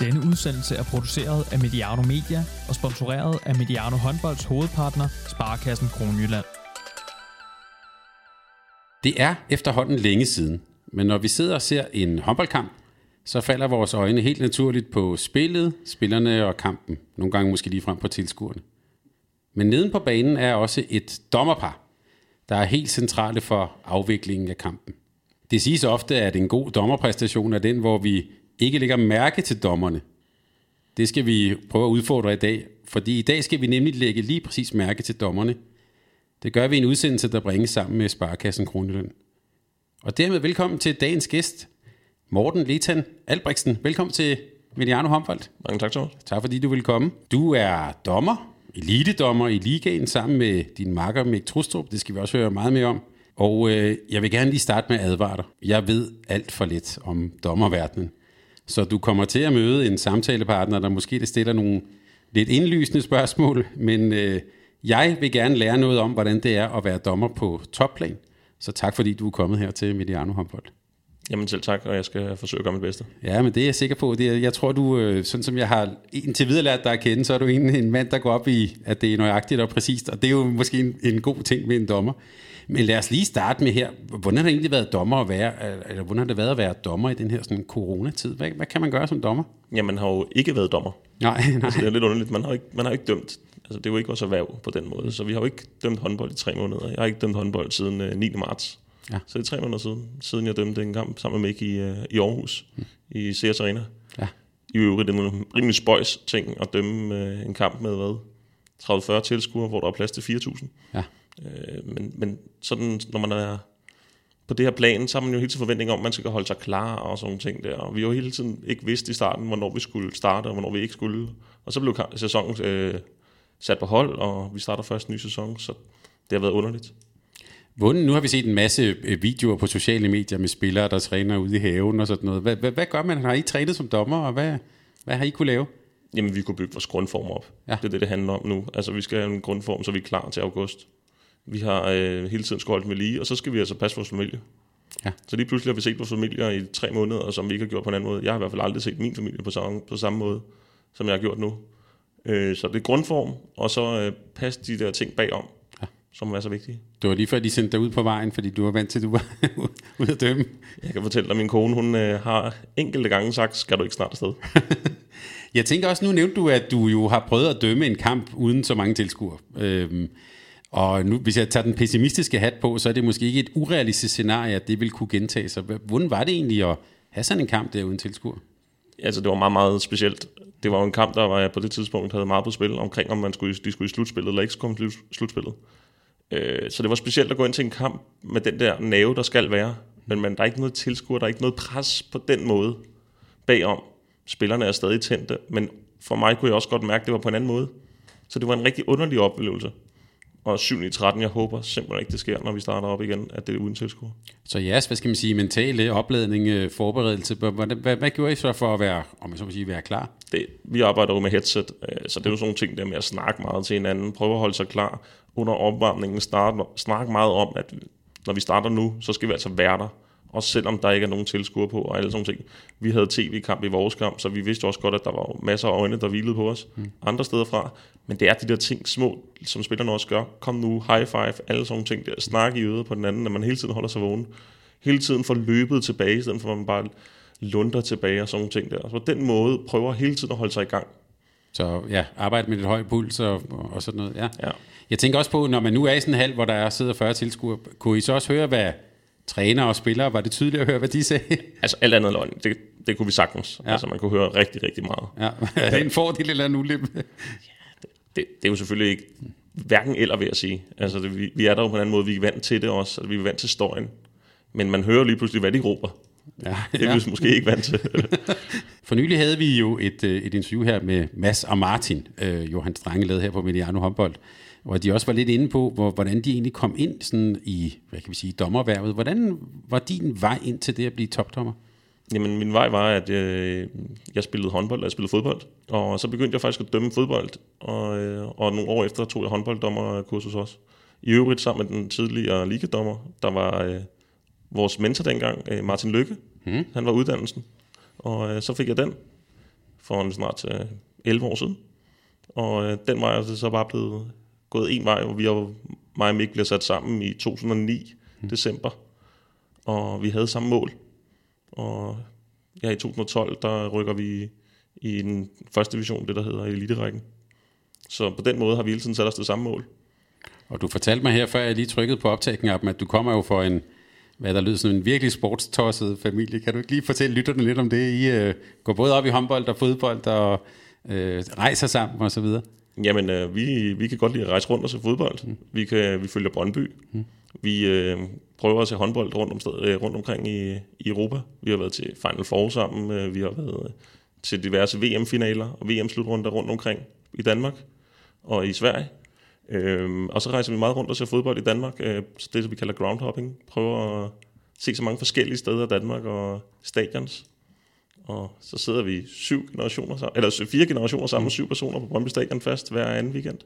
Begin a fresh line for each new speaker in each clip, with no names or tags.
Denne udsendelse er produceret af Mediano Media og sponsoreret af Mediano Håndbolds hovedpartner, Sparkassen Kronjylland.
Det er efterhånden længe siden, men når vi sidder og ser en håndboldkamp, så falder vores øjne helt naturligt på spillet, spillerne og kampen. Nogle gange måske lige frem på tilskuerne. Men neden på banen er også et dommerpar, der er helt centrale for afviklingen af kampen. Det siges ofte, at en god dommerpræstation er den, hvor vi ikke lægger mærke til dommerne. Det skal vi prøve at udfordre i dag, fordi i dag skal vi nemlig lægge lige præcis mærke til dommerne. Det gør vi i en udsendelse, der bringes sammen med Sparkassen Kronjylland. Og dermed velkommen til dagens gæst, Morten Letan Albrechtsen. Velkommen til Mediano Håndbold.
Mange tak, Thomas.
Tak fordi du vil komme. Du er dommer, elitedommer i ligaen sammen med din makker Mik Trustrup. Det skal vi også høre meget mere om. Og øh, jeg vil gerne lige starte med at advare dig. Jeg ved alt for lidt om dommerverdenen. Så du kommer til at møde en samtalepartner, der måske det stiller nogle lidt indlysende spørgsmål, men øh, jeg vil gerne lære noget om, hvordan det er at være dommer på topplan. Så tak fordi du er kommet her til Mediano Håndbold.
Jamen selv tak, og jeg skal forsøge at gøre mit bedste.
Ja, men det er jeg sikker på. Det er, jeg tror, du, øh, sådan som jeg har indtil videre lært dig at kende, så er du en, en mand, der går op i, at det er nøjagtigt og præcist, og det er jo måske en, en god ting med en dommer. Men lad os lige starte med her. Hvordan har det egentlig været dommer at være, eller hvordan har det været at være dommer i den her sådan coronatid? Hvad, hvad kan man gøre som dommer?
Ja, man har jo ikke været dommer.
Nej, nej.
Altså, det er lidt underligt. Man har ikke, man har ikke dømt. Altså, det er jo ikke vores erhverv på den måde. Så vi har jo ikke dømt håndbold i tre måneder. Jeg har ikke dømt håndbold siden øh, 9. marts.
Ja.
Så det er tre måneder siden, siden jeg dømte en kamp sammen med Mick i, øh, i Aarhus, mm. i CS Arena.
Ja.
I øvrigt en rimelig spøjs ting at dømme øh, en kamp med, hvad? 30-40 tilskuere, hvor der er plads til 4.000.
Ja.
Øh, men, men sådan, når man er på det her plan, så har man jo hele tiden forventning om, at man skal holde sig klar og sådan nogle ting der. Og vi har jo hele tiden ikke vidst i starten, hvornår vi skulle starte, og hvornår vi ikke skulle. Og så blev sæsonen øh, sat på hold, og vi starter først en ny sæson, så det har været underligt.
Hvordan, nu har vi set en masse øh, videoer på sociale medier med spillere, der træner ude i haven og sådan noget. Hvad, hvad, hvad gør man? Har I trænet som dommer, og hvad, hvad har I kunne lave?
Jamen, vi kunne bygge vores grundform op.
Ja.
Det er det, det handler om nu. Altså, vi skal have en grundform, så vi er klar til august. Vi har øh, hele tiden skulle holde ved lige, og så skal vi altså passe vores familie.
Ja.
Så lige pludselig har vi set vores familier i tre måneder, som vi ikke har gjort på en anden måde. Jeg har i hvert fald aldrig set min familie på samme, på samme måde, som jeg har gjort nu. Øh, så det er grundform, og så øh, passe de der ting bagom,
Ja.
som er så vigtige.
Det var lige før, de sendte dig ud på vejen, fordi du var vant til, at du var ude at dømme.
Jeg kan fortælle dig, at min kone hun, øh, har enkelte gange sagt, skal du ikke snart afsted?
Jeg tænker også, nu nævnte du, at du jo har prøvet at dømme en kamp uden så mange tilskuere. Øhm, og nu, hvis jeg tager den pessimistiske hat på, så er det måske ikke et urealistisk scenarie, at det vil kunne gentage sig. Hvordan var det egentlig at have sådan en kamp der uden tilskuer?
altså det var meget, meget specielt. Det var jo en kamp, der var på det tidspunkt havde meget på spil omkring, om man skulle, de skulle i slutspillet eller ikke skulle komme i slutspillet. Øh, så det var specielt at gå ind til en kamp med den der nave, der skal være. Men man, der er ikke noget tilskuer, der er ikke noget pres på den måde bagom. Spillerne er stadig tændte, men for mig kunne jeg også godt mærke, at det var på en anden måde. Så det var en rigtig underlig oplevelse. Og 7 i 13, jeg håber simpelthen ikke, det sker, når vi starter op igen, at det er uden tilskuer.
Så jeres, hvad skal man sige, mentale opladning, øh, forberedelse, hvad, hvad, hvad, gjorde I så for at være, om man så må sige, være klar?
det, vi arbejder jo med headset, øh, så det er jo sådan nogle ting der med at snakke meget til hinanden, prøve at holde sig klar under opvarmningen, starte, snakke meget om, at når vi starter nu, så skal vi altså være der, også selvom der ikke er nogen tilskuere på og alle sådan ting. Vi havde tv-kamp i vores kamp, så vi vidste også godt, at der var masser af øjne, der hvilede på os mm. andre steder fra. Men det er de der ting små, som spillerne også gør. Kom nu, high five, alle sådan ting der. Snak i øret på den anden, at man hele tiden holder sig vågen. Hele tiden får løbet tilbage, i stedet for at man bare lunder tilbage og sådan ting der. Så på den måde prøver hele tiden at holde sig i gang.
Så ja, arbejde med lidt høj puls og, og sådan noget. Ja.
Ja.
Jeg tænker også på, når man nu er i sådan en hal, hvor der er sidder 40 tilskuere, kunne I så også høre, hvad træner og spillere, var det tydeligt at høre, hvad de sagde?
Altså alt andet løgn, det, det kunne vi sagtens.
Ja.
Ja. Altså man kunne høre rigtig, rigtig meget.
Ja, er det en fordel eller en ulempe?
Det, det er jo selvfølgelig ikke hverken eller, vil jeg sige. Altså det, vi, vi er der jo på en anden måde, vi er vant til det også, altså, vi er vant til støjen. Men man hører lige pludselig, hvad de råber.
Ja,
Det er vi måske ikke vant til.
For nylig havde vi jo et, øh, et interview her med Mads og Martin, øh, Johan Strange lavede her på Mediano Håndbold, hvor de også var lidt inde på, hvor, hvordan de egentlig kom ind sådan i, hvad kan vi sige, dommerværvet. Hvordan var din vej ind til det at blive topdommer?
Jamen, min vej var, at øh, jeg spillede håndbold, og jeg spillede fodbold. Og så begyndte jeg faktisk at dømme fodbold, og, øh, og nogle år efter tog jeg håndbolddommerkursus også. I øvrigt sammen med den tidligere ligadommer, der var øh, vores mentor dengang, øh, Martin Lykke. Mm. Han var uddannelsen. Og øh, så fik jeg den. for en snart øh, 11 år siden. Og øh, den vej er det så bare blevet gået en vej, hvor vi har, mig og Mik bliver sat sammen i 2009, mm. december. Og vi havde samme mål. Og ja, i 2012, der rykker vi i den første division, det der hedder eliterækken. Så på den måde har vi hele tiden sat os det samme mål.
Og du fortalte mig her, før jeg lige trykkede på optagningen, at du kommer jo for en, hvad der lyder som en virkelig sportstosset familie. Kan du ikke lige fortælle lytterne lidt om det? I øh, går både op i håndbold og fodbold og øh, rejser sammen og så videre.
Jamen, øh, vi, vi kan godt lide at rejse rundt og se fodbold. Mm. Vi, kan, vi følger Brøndby. Mm. Vi øh, prøver at se håndbold rundt, om sted, øh, rundt omkring i, i Europa. Vi har været til Final Four sammen. Øh, vi har været øh, til diverse VM-finaler og VM-slutrunder rundt omkring i Danmark og i Sverige. Øhm, og så rejser vi meget rundt og ser fodbold i Danmark. Øh, det, vi kalder groundhopping. Prøver at se så mange forskellige steder i Danmark og stadions. Og så sidder vi syv generationer, eller fire generationer sammen med syv personer på Brøndby Stadion fast hver anden weekend.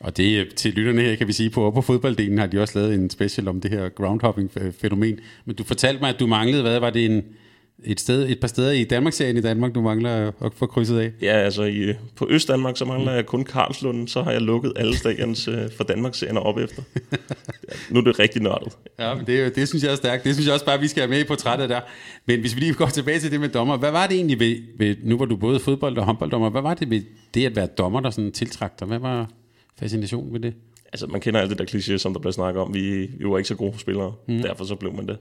Og det til lytterne her, kan vi sige, på, på fodbolddelen har de også lavet en special om det her groundhopping-fænomen. Men du fortalte mig, at du manglede, hvad var det en, et, sted, et par steder i Danmarksserien i Danmark, du mangler at få krydset af?
Ja, altså i, på Øst-Danmark, så mangler jeg kun Karlslund, så har jeg lukket alle stadions uh, for Danmarksserien op efter. Ja, nu er det rigtig nørdet.
Ja, men det, det synes jeg er stærkt. Det synes jeg også bare, vi skal have med i portrættet der. Men hvis vi lige går tilbage til det med dommer, hvad var det egentlig ved, ved nu var du både fodbold- og håndbolddommer, hvad var det ved det at være dommer, der sådan tiltrak dig? Hvad var fascinationen ved det?
Altså, man kender alt det der kliché, som der bliver snakket om. Vi, vi var ikke så gode spillere, mm. derfor så blev man det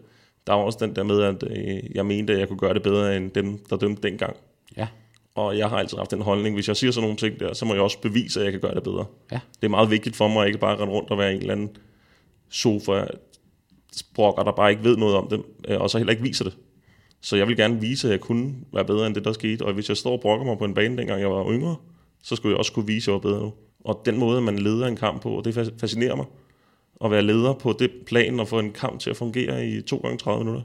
der var også den der med, at øh, jeg mente, at jeg kunne gøre det bedre end dem, der dømte dengang.
Ja.
Og jeg har altid haft den holdning, hvis jeg siger sådan nogle ting der, så må jeg også bevise, at jeg kan gøre det bedre.
Ja.
Det er meget vigtigt for mig, at ikke bare rende rundt og være en eller anden sofa brokker, der bare ikke ved noget om det, øh, og så heller ikke viser det. Så jeg vil gerne vise, at jeg kunne være bedre end det, der skete. Og hvis jeg står og brokker mig på en bane, dengang jeg var yngre, så skulle jeg også kunne vise, at jeg var bedre nu. Og den måde, man leder en kamp på, det fascinerer mig at være leder på det plan og få en kamp til at fungere i 2 gange 30 minutter.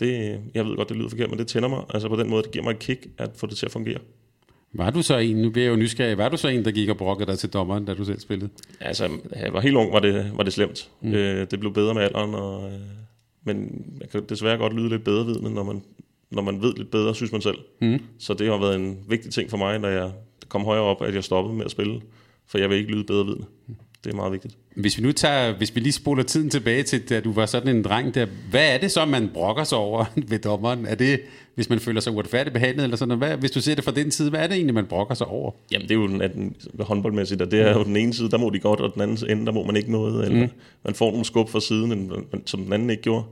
Det, jeg ved godt, det lyder forkert, men det tænder mig. Altså på den måde, det giver mig et kick at få det til at fungere.
Var du så en, nu bliver jeg jo nysgerrig, var du så en, der gik og brokkede dig til dommeren, da du selv spillede?
Altså, jeg var helt ung, var det, var det slemt. Mm. Øh, det blev bedre med alderen, og, øh, men jeg kan desværre godt lyde lidt bedre vidne, når man, når man ved lidt bedre, synes man selv. Mm. Så det har været en vigtig ting for mig, da jeg kom højere op, at jeg stoppede med at spille, for jeg vil ikke lyde bedre vidne. Mm. Det er meget vigtigt.
Hvis vi nu tager, hvis vi lige spoler tiden tilbage til, da du var sådan en dreng der, hvad er det så, man brokker sig over ved dommeren? Er det, hvis man føler sig uretfærdigt behandlet, eller sådan hvad, Hvis du ser det fra den side, hvad er det egentlig, man brokker sig over?
Jamen, det er jo den, den håndboldmæssigt, og det er jo den ene side, der må de godt, og den anden ende, der må man ikke noget. Eller mm. Man får nogle skub fra siden, som den anden ikke gjorde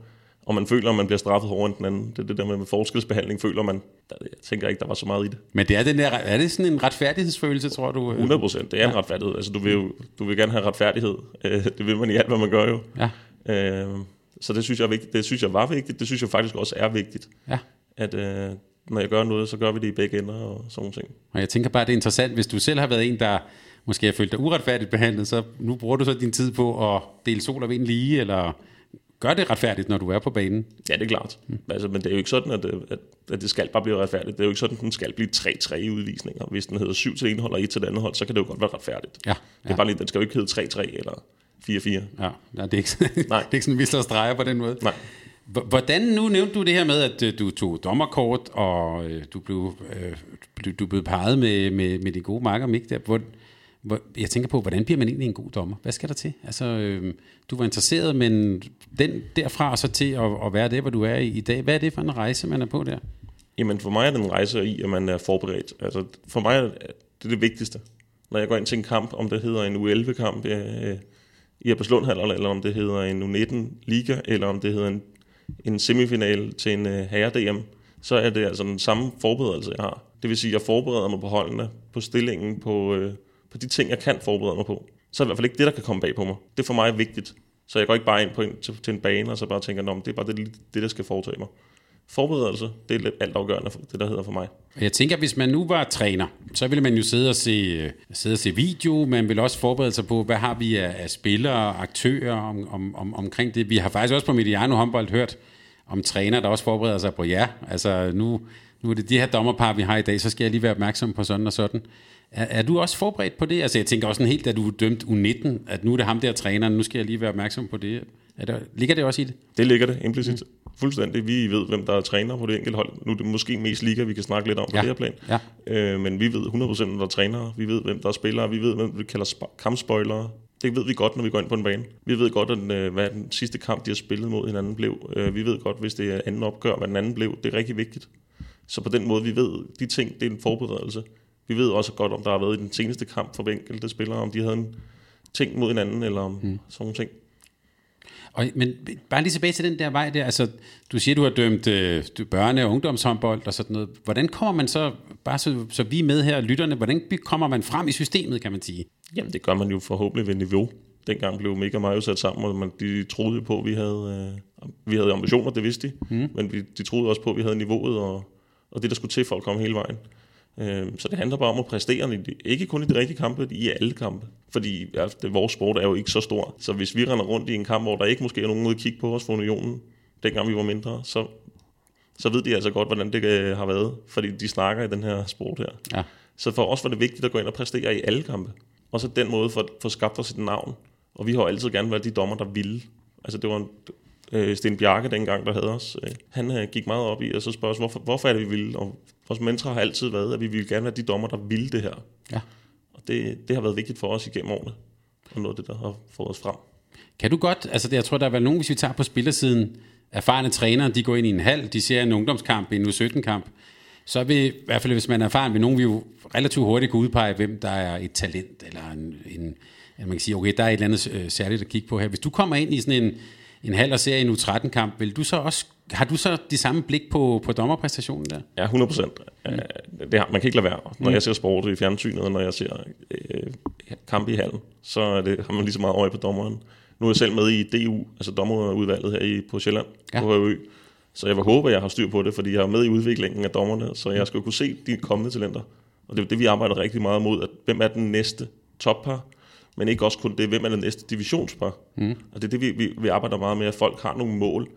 og man føler, at man bliver straffet hårdere end den anden. Det er det der med, med forskelsbehandling, føler man. Der, jeg tænker ikke, der var så meget i det.
Men det er, den der, er det sådan en retfærdighedsfølelse, tror du?
100 procent. Det er ja. en retfærdighed. Altså, du vil jo du vil gerne have retfærdighed. Øh, det vil man i alt, hvad man gør jo. Ja. Øh, så det synes jeg er vigtigt. Det synes jeg var vigtigt. Det synes jeg faktisk også er vigtigt. Ja. At øh, når jeg gør noget, så gør vi det i begge ender og sådan ting.
Og jeg tænker bare, det er interessant, hvis du selv har været en, der måske har følt dig uretfærdigt behandlet, så nu bruger du så din tid på at dele sol og vind lige, eller gør det retfærdigt, når du er på banen.
Ja, det er klart. Mm. Altså, men det er jo ikke sådan, at det, at, at det skal bare blive retfærdigt. Det er jo ikke sådan, at den skal blive 3-3 i udvisninger. Hvis den hedder 7 til en hold og 1 til det andet hold, så kan det jo godt være retfærdigt. Ja, ja. Det er bare lige, den skal jo ikke hedde 3-3 eller 4-4. Ja,
nej, det er ikke, sådan, Nej. det er ikke sådan, vi slår streger på den måde. Nej. Hvordan, nu nævnte du det her med, at øh, du tog dommerkort, og øh, du blev, øh, du blev peget med, med, med de gode marker, Mik, der. Hvor, jeg tænker på, hvordan bliver man egentlig en god dommer? Hvad skal der til? Altså, øh, du var interesseret, men den derfra og så til at, at være det, hvor du er i, i dag, hvad er det for en rejse, man er på der?
Jamen for mig er den rejse i, at man er forberedt. Altså, for mig er det det vigtigste. Når jeg går ind til en kamp, om det hedder en U11-kamp øh, i Abelslund eller om det hedder en U19-liga, eller om det hedder en, en semifinal til en øh, herre-DM, så er det altså den samme forberedelse, jeg har. Det vil sige, at jeg forbereder mig på holdene, på stillingen, på... Øh, på de ting, jeg kan forberede mig på, så er det i hvert fald ikke det, der kan komme bag på mig. Det er for mig vigtigt. Så jeg går ikke bare ind på en, til, til en bane, og så bare tænker, at det er bare det, det, der skal foretage mig. Forberedelse, det er lidt alt afgørende, for det der hedder for mig.
Jeg tænker, at hvis man nu var træner, så ville man jo sidde og se, øh, sidde og se video, man vil også forberede sig på, hvad har vi af, af spillere og aktører om, om, om, omkring det. Vi har faktisk også på Mediano håndbold hørt om træner, der også forbereder sig på jer. Altså nu, nu er det de her dommerpar, vi har i dag, så skal jeg lige være opmærksom på sådan og sådan. Er, er du også forberedt på det? Altså jeg tænker også sådan helt, at du dømt U19, at nu er det ham der træneren, nu skal jeg lige være opmærksom på det. Er der, ligger det også i det?
Det ligger det implicit. Mm. Fuldstændig. Vi ved, hvem der er træner på det enkelte hold. Nu er det måske mest liga, vi kan snakke lidt om på
Ja.
det her plan.
Ja.
Øh, men vi ved 100% hvem der er trænere. Vi ved, hvem der er spillere. Vi ved, hvem vi kalder sp- kampspoilere. Det ved vi godt, når vi går ind på en bane. Vi ved godt, at, øh, hvad den sidste kamp, de har spillet mod hinanden, blev. Øh, vi ved godt, hvis det er anden opgør, hvad den anden blev. Det er rigtig vigtigt. Så på den måde, vi ved, de ting, det er en forberedelse. Vi ved også godt, om der har været i den seneste kamp for enkelte spillere, om de havde en ting mod hinanden, eller om mm. sådan nogle ting.
Og, men bare lige tilbage til den der vej der, altså du siger, du har dømt øh, børne- og ungdomshåndbold og sådan noget. Hvordan kommer man så, bare så, så vi med her, lytterne, hvordan kommer man frem i systemet, kan man sige?
Jamen, det gør man jo forhåbentlig ved niveau. Dengang blev Mega Mario sat sammen, og man, de troede på, at vi havde, øh, vi havde ambitioner, det vidste de. Mm. Men vi, de troede også på, at vi havde niveauet, og, og det, der skulle til for at komme hele vejen. Øh, så det handler bare om at præstere, ikke kun i de rigtige kampe, i alle kampe. Fordi det, vores sport er jo ikke så stor. Så hvis vi render rundt i en kamp, hvor der ikke måske er nogen ude at kigge på os for unionen, dengang vi var mindre, så, så ved de altså godt, hvordan det øh, har været. Fordi de snakker i den her sport her.
Ja.
Så for os var det vigtigt at gå ind og præstere i alle kampe. Og så den måde for få skabt os et navn. Og vi har altid gerne været de dommer, der ville. Altså det var en, øh, Sten Bjarke dengang, der havde os. Øh, han øh, gik meget op i at så spørge os, hvorfor, hvorfor er det, vi ville? Og vores mentor har altid været, at vi ville gerne være de dommer, der ville det her.
Ja.
Og det, det har været vigtigt for os igennem årene. Og noget af det, der har fået os frem.
Kan du godt, altså det, jeg tror, der er nogen, hvis vi tager på spillersiden, erfarne trænere, de går ind i en halv, de ser en ungdomskamp, en U17-kamp, så vil, i hvert fald hvis man er erfaren, vil nogen vil jo relativt hurtigt kunne udpege, hvem der er et talent, eller en, en at man kan sige, okay, der er et eller andet øh, særligt at kigge på her. Hvis du kommer ind i sådan en, en halv og ser en U13-kamp, vil du så også, har du så de samme blik på, på dommerpræstationen der?
Ja, 100 procent. Mm. Det har, man kan ikke lade være. Når jeg ser sport i fjernsynet, når jeg ser øh, kampe i hallen, så er det, har man lige så meget øje på dommeren. Nu er jeg selv med i DU, altså dommerudvalget her i, på Sjælland,
Ja.
på HØ. Så jeg vil håbe, at jeg har styr på det, fordi jeg er med i udviklingen af dommerne, så jeg skal kunne se de kommende talenter. Og det er det, vi arbejder rigtig meget mod, at hvem er den næste toppar, men ikke også kun det, hvem er den næste divisionspar. Mm. Og det er det, vi, vi, vi arbejder meget med, at folk har nogle mål.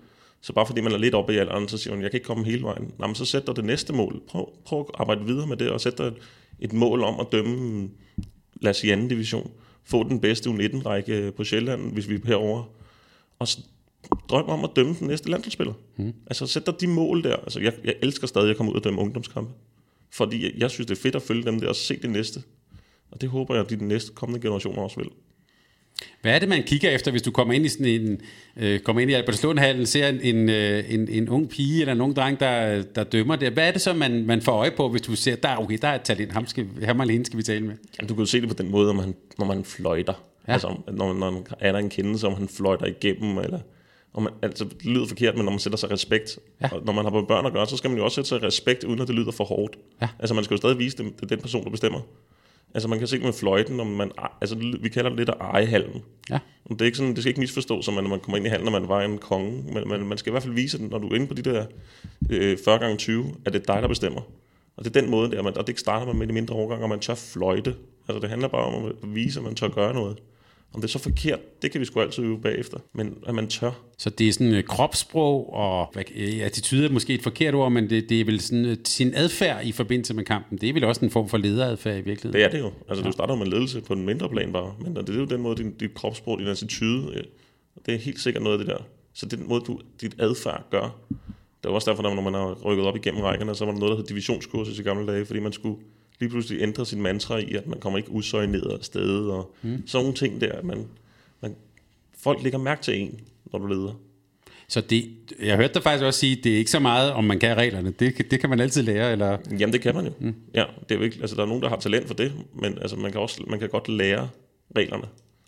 Så bare fordi man er lidt oppe i alderen, så siger man, jeg kan ikke komme hele vejen. Nå, men så sæt dig det næste mål. Prøv, prøv at arbejde videre med det, og sæt dig et, et mål om at dømme, lad os sige anden division. Få den bedste U19-række på Sjælland, hvis vi er herovre. Og s- drøm om at dømme den næste landsholdsspiller. Mm. Altså sæt dig de mål der. Altså, jeg, jeg elsker stadig at komme ud og dømme ungdomskampe. Fordi jeg, jeg synes, det er fedt at følge dem der og se det næste. Og det håber jeg, at de næste kommende generationer også vil.
Hvad er det, man kigger efter, hvis du kommer ind i sådan en, øh, kommer ind i Albertslundhallen, ser en, en, øh, en, en ung pige eller en ung dreng, der, der dømmer det? Hvad er det så, man, man får øje på, hvis du ser, der, okay, der er et talent, ham, skal, ham hende skal vi tale med?
Jamen, du kan jo se det på den måde, når man, når man fløjter.
Ja.
Altså, når, når er der en kendelse, om han fløjter igennem, eller... Og man, altså, det lyder forkert, men når man sætter sig respekt,
ja.
og når man har med børn at gøre, så skal man jo også sætte sig respekt, uden at det lyder for hårdt.
Ja.
Altså, man skal jo stadig vise dem, det er den person, der bestemmer. Altså, man kan se det med fløjten, om man, altså, det ly- vi kalder det lidt at eje hallen.
Ja.
Det, er ikke sådan, det skal ikke misforstås, som at når man kommer ind i hallen, når man var en konge, men man, man skal i hvert fald vise, den, når du er inde på de der øh, 40 gange 20 at det er dig, der bestemmer. Og det er den måde, der, man, og det ikke starter man med de mindre overgange, og man tør fløjte. Altså det handler bare om at vise, at man tør gøre noget. Om det er så forkert, det kan vi sgu altid øve bagefter. Men at man tør.
Så det er sådan øh, kropssprog og øh, attitude er måske et forkert ord, men det, det er vel sådan øh, sin adfærd i forbindelse med kampen. Det er vel også en form for lederadfærd i virkeligheden.
Det er det jo. Altså ja. du starter med ledelse på en mindre plan bare. Men det er jo den måde, din, dit kropssprog, din attitude, øh, det er helt sikkert noget af det der. Så den måde, du, dit adfærd gør. Det er også derfor, når man har rykket op igennem rækkerne, så var der noget, der hed divisionskursus i gamle dage, fordi man skulle lige pludselig ændre sin mantra i, at man kommer ikke usøjneret af sted, og mm. sådan nogle ting der. at Man, man, folk lægger mærke til en, når du leder.
Så det, jeg hørte dig faktisk også sige, det er ikke så meget, om man kan reglerne. Det, kan- det kan man altid lære, eller...
Jamen, det kan man jo. Mm. Ja, det er jo ikke, altså, der er nogen, der har talent for det, men altså, man, kan også, man kan godt lære reglerne.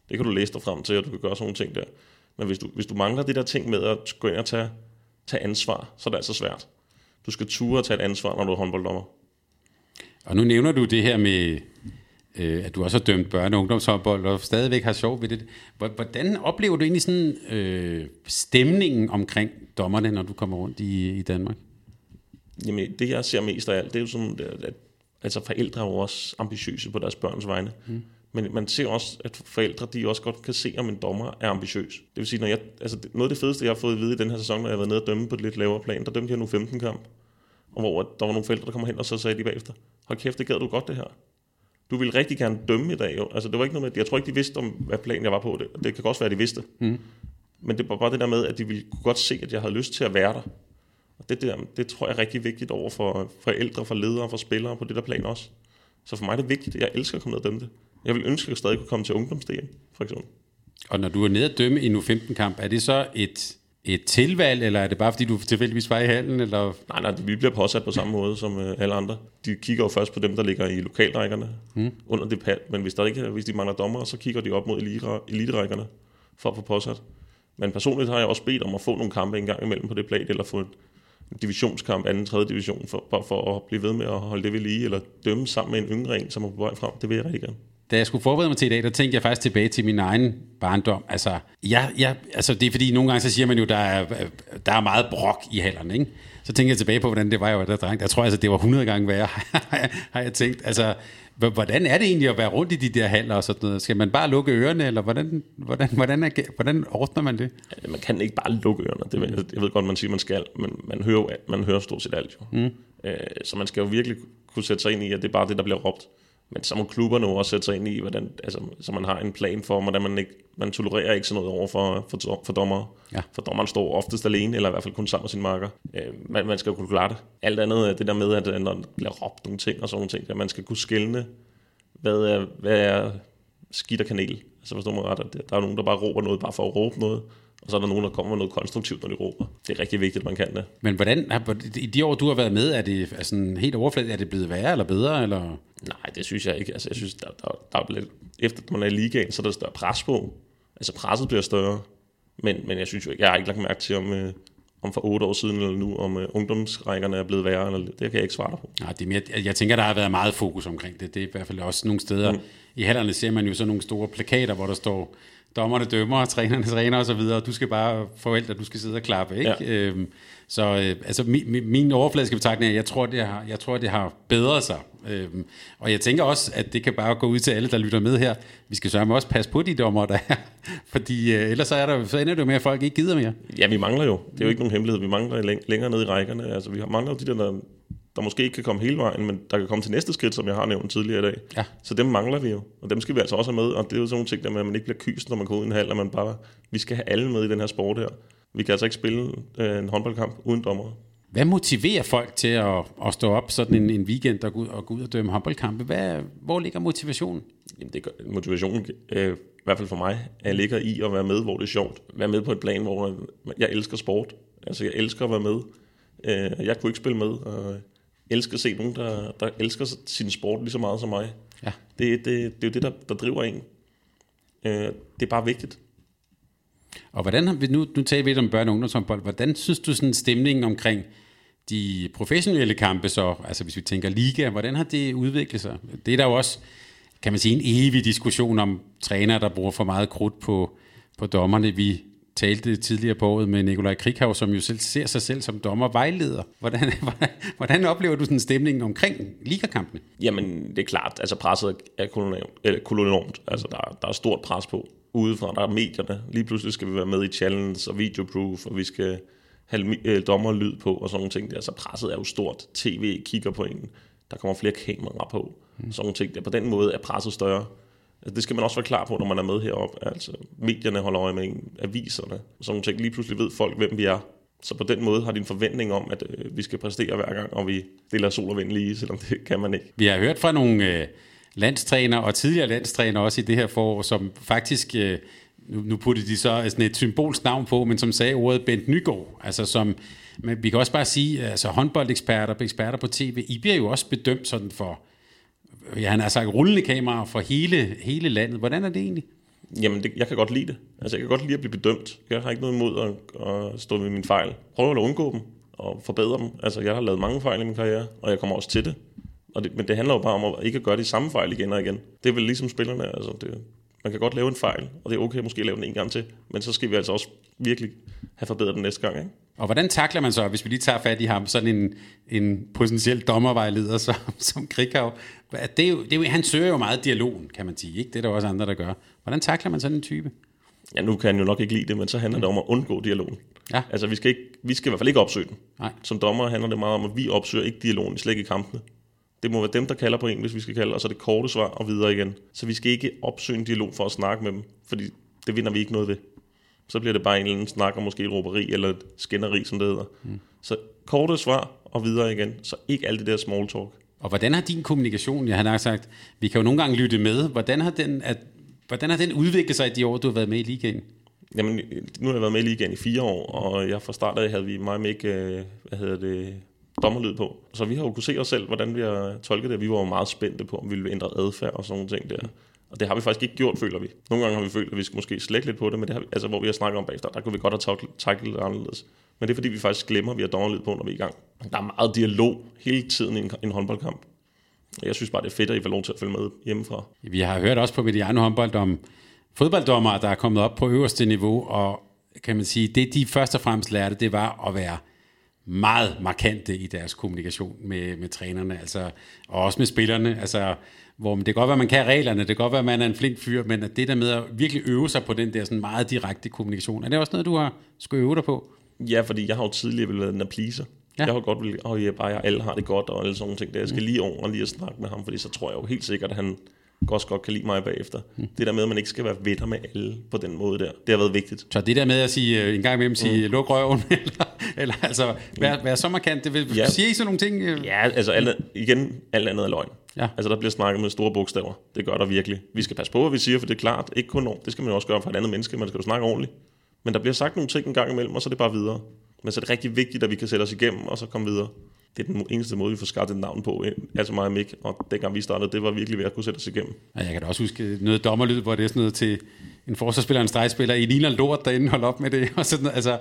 Det kan du læse dig frem til, og du kan gøre sådan nogle ting der. Men hvis du, hvis du mangler det der ting med at gå ind og tage, tage ansvar, så er det altså svært. Du skal ture at tage et ansvar, når du er håndbolddommer.
Og nu nævner du det her med, øh, at du også har dømt børne- og ungdomshåndbold, og stadigvæk har sjov ved det. Hvor- Hvordan oplever du egentlig sådan øh, stemningen omkring dommerne, når du kommer rundt i, i Danmark?
Jamen, det jeg ser mest af alt, det er jo sådan, at, altså forældre er jo også ambitiøse på deres børns vegne. Mm. Men man ser også, at forældre de også godt kan se, om en dommer er ambitiøs. Det vil sige, når jeg, altså noget af det fedeste, jeg har fået at vide i den her sæson, når jeg har været nede og dømme på et lidt lavere plan, der dømte jeg nu 15 kamp. Og hvor at der var nogle forældre, der kommer hen, og så sagde de bagefter, hold kæft, det gad du godt det her. Du ville rigtig gerne dømme i dag, jo. Altså, det var ikke noget med, jeg tror ikke, de vidste, om hvad plan jeg var på. Det, det kan også være, de vidste. Mm. Men det var bare det der med, at de ville kunne godt se, at jeg havde lyst til at være der. Og det, der, det tror jeg er rigtig vigtigt over for forældre, for ledere, for spillere på det der plan også. Så for mig er det vigtigt, at jeg elsker at komme ned og dømme det. Jeg vil ønske, at jeg stadig kunne komme til ungdoms for eksempel.
Og når du er nede og dømme i nu 15 kamp, er det så et, et tilvalg, eller er det bare fordi du tilfældigvis var i hallen? Eller?
Nej, nej, vi bliver påsat på samme måde som øh, alle andre. De kigger jo først på dem, der ligger i lokalrækkerne hmm. under det pad, men hvis, der ikke, hvis de mangler dommer, så kigger de op mod eliterækkerne for at få påsat. Men personligt har jeg også bedt om at få nogle kampe en gang imellem på det plan, eller få en divisionskamp, anden, tredje division, for, for, for at blive ved med at holde det ved lige, eller dømme sammen med en yngre en, som er på vej frem. Det vil jeg rigtig gerne
da jeg skulle forberede mig til i dag, der tænkte jeg faktisk tilbage til min egen barndom. Altså, jeg, jeg, altså det er fordi, nogle gange så siger man jo, der er, der er meget brok i hallerne, ikke? Så tænker jeg tilbage på, hvordan det var, jeg var der dreng. Jeg tror altså, det var 100 gange værre, har jeg tænkt. Altså, hvordan er det egentlig at være rundt i de der haller og sådan noget? Skal man bare lukke ørerne, eller hvordan, hvordan, hvordan, er, hvordan ordner man det?
Ja, man kan ikke bare lukke ørerne. Det, jeg ved godt, man siger, man skal, men man hører, man hører stort set alt jo. Mm. Øh, så man skal jo virkelig kunne sætte sig ind i, at det er bare det, der bliver råbt. Men så må klubberne også sætte sig ind i, hvordan, altså, så man har en plan for, hvordan man ikke, man tolererer ikke sådan noget over for, for, for dommer. Ja. For dommeren står oftest alene, eller i hvert fald kun sammen med sin marker. Øh, man, man skal jo kunne klare det. Alt andet er det der med, at når der bliver råbt nogle ting og sådan nogle ting, at man skal kunne skille, hvad er, hvad er skidt og kanel. Altså forstår man ret, at der er nogen, der bare råber noget, bare for at råbe noget. Og så er der nogen, der kommer med noget konstruktivt, når de råber. Det er rigtig vigtigt, at man kan det.
Men hvordan, i de år, du har været med, er det altså, helt overfladet, er det blevet værre eller bedre? Eller?
Nej, det synes jeg ikke. Altså, jeg synes, der, der, der er blevet, efter man er i ligaen, så er der større pres på. Altså presset bliver større. Men, men jeg synes jo ikke, jeg har ikke lagt mærke til, om, øh, om for otte år siden eller nu, om uh, ungdomsrækkerne er blevet værre, eller, det kan jeg ikke svare på.
Nej, det er mere, jeg tænker, der har været meget fokus omkring det. Det er i hvert fald også nogle steder. Mm. I hallerne ser man jo så nogle store plakater, hvor der står, dommerne dømmer, trænerne træner osv., og du skal bare forældre, du skal sidde og klappe, ikke? Ja. Øhm, så øh, altså, min, min overfladiske betragtning er, jeg tror, det har, jeg tror, det har bedret sig. Øhm, og jeg tænker også, at det kan bare gå ud til alle, der lytter med her. Vi skal sørge også passe på de dommer, der er. Fordi øh, ellers så, er der, så ender det jo med, at folk ikke gider mere.
Ja, vi mangler jo. Det er jo ikke nogen hemmelighed. Vi mangler læng- længere ned i rækkerne. Altså, vi mangler de der, der, der måske ikke kan komme hele vejen, men der kan komme til næste skridt, som jeg har nævnt tidligere i dag. Ja. Så dem mangler vi jo. Og dem skal vi altså også have med. Og det er jo sådan nogle ting, der med, at man ikke bliver kyst, når man går ud i en hal, at man bare, vi skal have alle med i den her sport her. Vi kan altså ikke spille øh, en håndboldkamp uden dommer.
Hvad motiverer folk til at, at stå op sådan en, en weekend og gå, ud, og gå ud og dømme håndboldkampe? Hvad, hvor ligger motivationen?
Jamen det, motivationen, øh, i hvert fald for mig, er ligger i at være med, hvor det er sjovt. Være med på et plan, hvor jeg elsker sport. Altså jeg elsker at være med. Øh, jeg kunne ikke spille med, og elsker at se nogen, der, der elsker sin sport lige så meget som mig. Ja. Det, det, det er jo det, der, der driver en. Øh, det er bare vigtigt.
Og hvordan har vi, nu, nu taler vi lidt om børne- og ungdomshåndbold, hvordan synes du sådan stemningen omkring de professionelle kampe så, altså hvis vi tænker liga, hvordan har det udviklet sig? Det er der jo også, kan man sige, en evig diskussion om trænere, der bruger for meget krudt på, på dommerne. Vi talte tidligere på året med Nikolaj Krighav, som jo selv ser sig selv som dommervejleder. Hvordan, hvordan, hvordan oplever du sådan stemningen omkring ligakampene?
Jamen, det er klart, altså presset er kolonormt. Altså, der, der er stort pres på udefra. Der er medierne. Lige pludselig skal vi være med i challenge og videoproof, og vi skal have øh, dommerlyd på og sådan nogle ting der. Så presset er jo stort. TV kigger på en. Der kommer flere kameraer på. Mm. Sådan nogle ting der. På den måde er presset større. Altså, det skal man også være klar på, når man er med heroppe. Altså, medierne holder øje med en, aviserne. Sådan nogle ting. Lige pludselig ved folk, hvem vi er. Så på den måde har de en forventning om, at øh, vi skal præstere hver gang, og vi deler sol og vind lige, selvom det kan man ikke.
Vi har hørt fra nogle øh, landstræner og tidligere landstræner også i det her forår, som faktisk, øh, nu, nu puttede de så sådan et symbolsk navn på, men som sagde ordet Bent Nygaard, altså som, men vi kan også bare sige, altså håndboldeksperter, eksperter på tv, I bliver jo også bedømt sådan for, ja, han har sagt rullende kameraer for hele, hele landet. Hvordan er det egentlig?
Jamen, det, jeg kan godt lide det. Altså, jeg kan godt lide at blive bedømt. Jeg har ikke noget imod at, at stå ved min fejl. Prøv at undgå dem og forbedre dem. Altså, jeg har lavet mange fejl i min karriere, og jeg kommer også til det. Og det, men det handler jo bare om at ikke at gøre de samme fejl igen og igen. Det er vel ligesom spillerne, altså det, man kan godt lave en fejl, og det er okay måske at lave den en gang til, men så skal vi altså også virkelig have forbedret den næste gang. Ikke?
Og hvordan takler man så, hvis vi lige tager fat i ham, sådan en, en potentiel dommervejleder som, som Krighav? Det er jo, det er jo, han søger jo meget dialogen, kan man sige. Ikke? Det er der også andre, der gør. Hvordan takler man sådan en type?
Ja, nu kan han jo nok ikke lide det, men så handler det om at undgå dialogen. Ja. Altså, vi skal, ikke, vi skal i hvert fald ikke opsøge den. Nej. Som dommer handler det meget om, at vi opsøger ikke dialogen, slet ikke i kampene. Det må være dem, der kalder på en, hvis vi skal kalde, og så er det korte svar og videre igen. Så vi skal ikke opsøge en dialog for at snakke med dem, fordi det vinder vi ikke noget ved. Så bliver det bare en eller anden snak om måske et råberi eller et skænderi, som det hedder. Mm. Så korte svar og videre igen, så ikke alt det der small talk.
Og hvordan har din kommunikation, jeg har nok sagt, vi kan jo nogle gange lytte med, hvordan har den, at, hvordan har den udviklet sig i de år, du har været med i ligaen?
Jamen, nu har jeg været med i ligaen i fire år, og jeg fra start af havde vi meget med ikke, hvad hedder det, dommerlyd på. Så vi har jo kunne se os selv, hvordan vi har tolket det. Vi var jo meget spændte på, om vi ville ændre adfærd og sådan nogle ting der. Og det har vi faktisk ikke gjort, føler vi. Nogle gange har vi følt, at vi skal måske slække lidt på det, men det har, vi, altså, hvor vi har snakket om bagefter, der kunne vi godt have taklet lidt anderledes. Men det er fordi, vi faktisk glemmer, at vi har dårligt på, når vi er i gang. Der er meget dialog hele tiden i en, en håndboldkamp. Jeg synes bare, det er fedt, at I får lov til at følge med hjemmefra.
Vi har hørt også på Mediano håndbold om fodbolddommer, der er kommet op på øverste niveau, og kan man sige, det de først og fremmest lærte, det var at være meget markante i deres kommunikation med, med trænerne, altså, og også med spillerne. Altså, hvor det kan godt være, man kan reglerne, det kan godt være, man er en flink fyr, men at det der med at virkelig øve sig på den der sådan meget direkte kommunikation, er det også noget, du har skulle øve dig på?
Ja, fordi jeg har jo tidligere været en pleaser. Ja. Jeg har godt vil, at jeg bare, alle har det godt, og alle sådan nogle ting. Der. Jeg skal mm. lige over og lige at snakke med ham, fordi så tror jeg jo helt sikkert, at han også godt kan lide mig bagefter. Mm. Det der med, at man ikke skal være vetter med alle på den måde der, det har været vigtigt.
Så det der med at sige, øh, en gang imellem sige, mm. luk røven, eller, eller altså, være, være så markant, det vil, ja. sige I sådan nogle ting?
Øh? Ja, altså alle, igen, alt andet er løgn. Ja. Altså der bliver snakket med store bogstaver. Det gør der virkelig. Vi skal passe på, hvad vi siger, for det er klart, ikke kun ord. Det skal man også gøre for et andet menneske, man skal jo snakke ordentligt. Men der bliver sagt nogle ting en gang imellem, og så er det bare videre. Men så er det rigtig vigtigt, at vi kan sætte os igennem, og så komme videre. Det er den eneste måde, vi får skabt et navn på, øh, altså mig og Mik. Og dengang vi startede, det var virkelig ved at kunne sætte os igennem.
Ja, jeg kan da også huske noget dommerlyd, hvor det er sådan noget til en forsvarsspiller og en stregspiller. I ligner lort derinde, hold op med det. Og sådan, altså,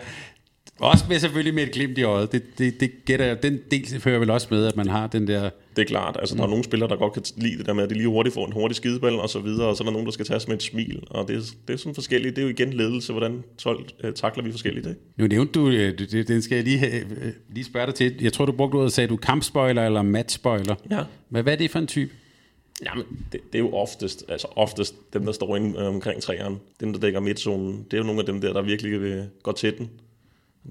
også med selvfølgelig med et glimt i øjet. Det, det, det gætter jeg. Den del hører vel også med, at man har den der...
Det er klart. Altså, der er nogle spillere, der godt kan lide det der med, at de lige hurtigt får en hurtig skideball og så videre, og så er der nogen, der skal tage med et smil. Og det, er, det er sådan forskelligt. Det er jo igen ledelse, hvordan 12, uh, takler vi forskelligt. Ikke?
Nu nævnte du, øh, det, den skal jeg lige, øh, lige spørge dig til. Jeg tror, du brugte ordet, sagde du kampspoiler eller matchspoiler.
Ja.
Hvad, hvad er det for en type?
Jamen, det, det, er jo oftest, altså oftest dem, der står inde øh, omkring træerne. Dem, der dækker midtzonen. Det er jo nogle af dem der, der virkelig vil gå til den.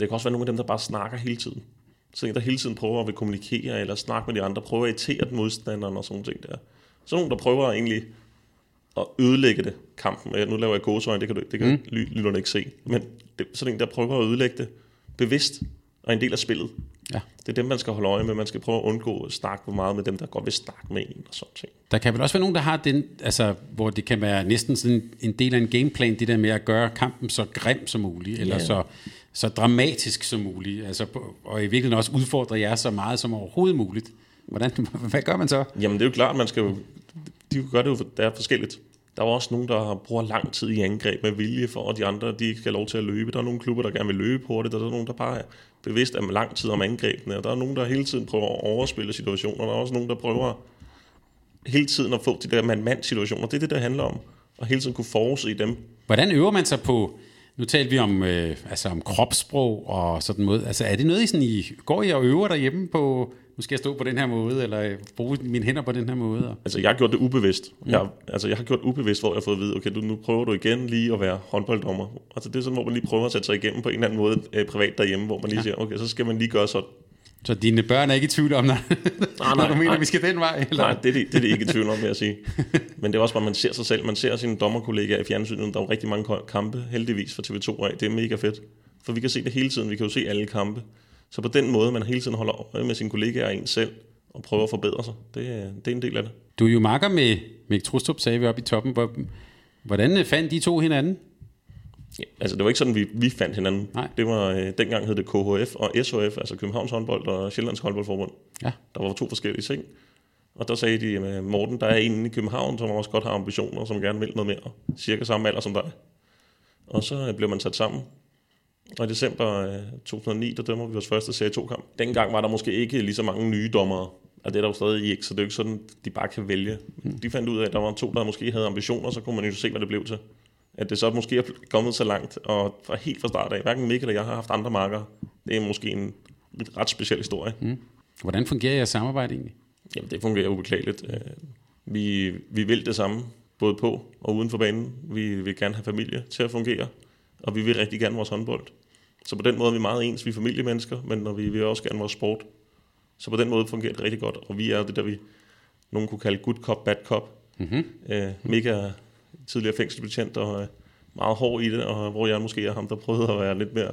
Det kan også være nogle af dem, der bare snakker hele tiden. Så en, der hele tiden prøver at vil kommunikere eller snakke med de andre, prøver at irritere den modstanderen og sådan ting der. Så nogle, der prøver egentlig at ødelægge det, kampen. Nu laver jeg gåsøjne, det kan, du, det kan mm. lytterne ikke se. Men det, sådan en, der prøver at ødelægge det bevidst og en del af spillet. Ja. Det er dem, man skal holde øje med. Man skal prøve at undgå at snakke for meget med dem, der godt vil snakke med en og sådan ting.
Der kan vel også være nogen, der har den, altså, hvor det kan være næsten sådan en del af en gameplan, det der med at gøre kampen så grim som muligt, eller så, så dramatisk som muligt, altså, og i virkeligheden også udfordre jer så meget som overhovedet muligt. Hvordan, hvad gør man så?
Jamen det er jo klart, man skal jo, de gør det jo, det er forskelligt. Der er også nogen, der bruger lang tid i angreb med vilje for, at de andre de ikke skal have lov til at løbe. Der er nogle klubber, der gerne vil løbe hurtigt, og der er nogen, der bare er bevidst er lang tid om angrebene. Og der er nogen, der hele tiden prøver at overspille situationer. Der er også nogen, der prøver hele tiden at få de der mand-mand-situationer. Det er det, der handler om. Og hele tiden kunne forudse dem.
Hvordan øver man sig på nu talte vi om, øh, altså om kropssprog og sådan noget. Altså er det noget, I, sådan, I går I og øver derhjemme på, nu skal jeg stå på den her måde, eller bruge mine hænder på den her måde?
Altså jeg har gjort det ubevidst. Mm. Jeg, altså jeg har gjort ubevidst, hvor jeg har fået at vide, okay, du, nu prøver du igen lige at være håndbolddommer. Altså det er sådan, hvor man lige prøver at sætte sig igennem på en eller anden måde øh, privat derhjemme, hvor man lige ja. siger, okay, så skal man lige gøre sådan.
Så dine børn er ikke i tvivl om, når, nej, nej, når du mener, nej. vi skal den vej?
Eller? Nej, det er, det, det er ikke i tvivl om, vil jeg sige. Men det er også bare, man ser sig selv. Man ser sine dommerkollegaer i fjernsynet. Der er jo rigtig mange kampe, heldigvis for TV2 af. Det er mega fedt. For vi kan se det hele tiden. Vi kan jo se alle kampe. Så på den måde, man hele tiden holder øje med sine kollegaer og en selv, og prøver at forbedre sig, det, det er en del af det.
Du er jo makker med Mik Trustrup, sagde vi oppe i toppen. Hvordan fandt de to hinanden?
Ja, altså det var ikke sådan, vi, vi fandt hinanden. Nej. Det var, øh, dengang hed det KHF og SHF, altså Københavns håndbold og Sjællands håndboldforbund. Ja. Der var to forskellige ting. Og der sagde de, at Morten, der er en i København, som også godt har ambitioner, som gerne vil noget mere. Cirka samme alder som dig. Og så blev man sat sammen. Og i december 2009, øh, der dømmer vi vores første serie 2-kamp. Dengang var der måske ikke lige så mange nye dommere. Og det er der jo stadig ikke, så det er jo ikke sådan, de bare kan vælge. Mm. De fandt ud af, at der var to, der måske havde ambitioner, så kunne man jo se, hvad det blev til at det så måske er kommet så langt, og fra helt fra start af, hverken Mikkel eller jeg har haft andre marker. Det er måske en ret speciel historie. Mm.
Hvordan fungerer jeres samarbejde egentlig?
Jamen, det fungerer ubeklageligt. Øh, vi, vi vil det samme, både på og uden for banen. Vi vil gerne have familie til at fungere, og vi vil rigtig gerne vores håndbold. Så på den måde er vi meget ens. Vi er familiemennesker, men når vi vil også gerne vores sport. Så på den måde fungerer det rigtig godt, og vi er det, der vi nogen kunne kalde good cop, bad cop. Mm-hmm. Øh, mega tidligere fængselsbetjent og øh, meget hård i det, og hvor jeg måske er ham, der prøvede at være lidt mere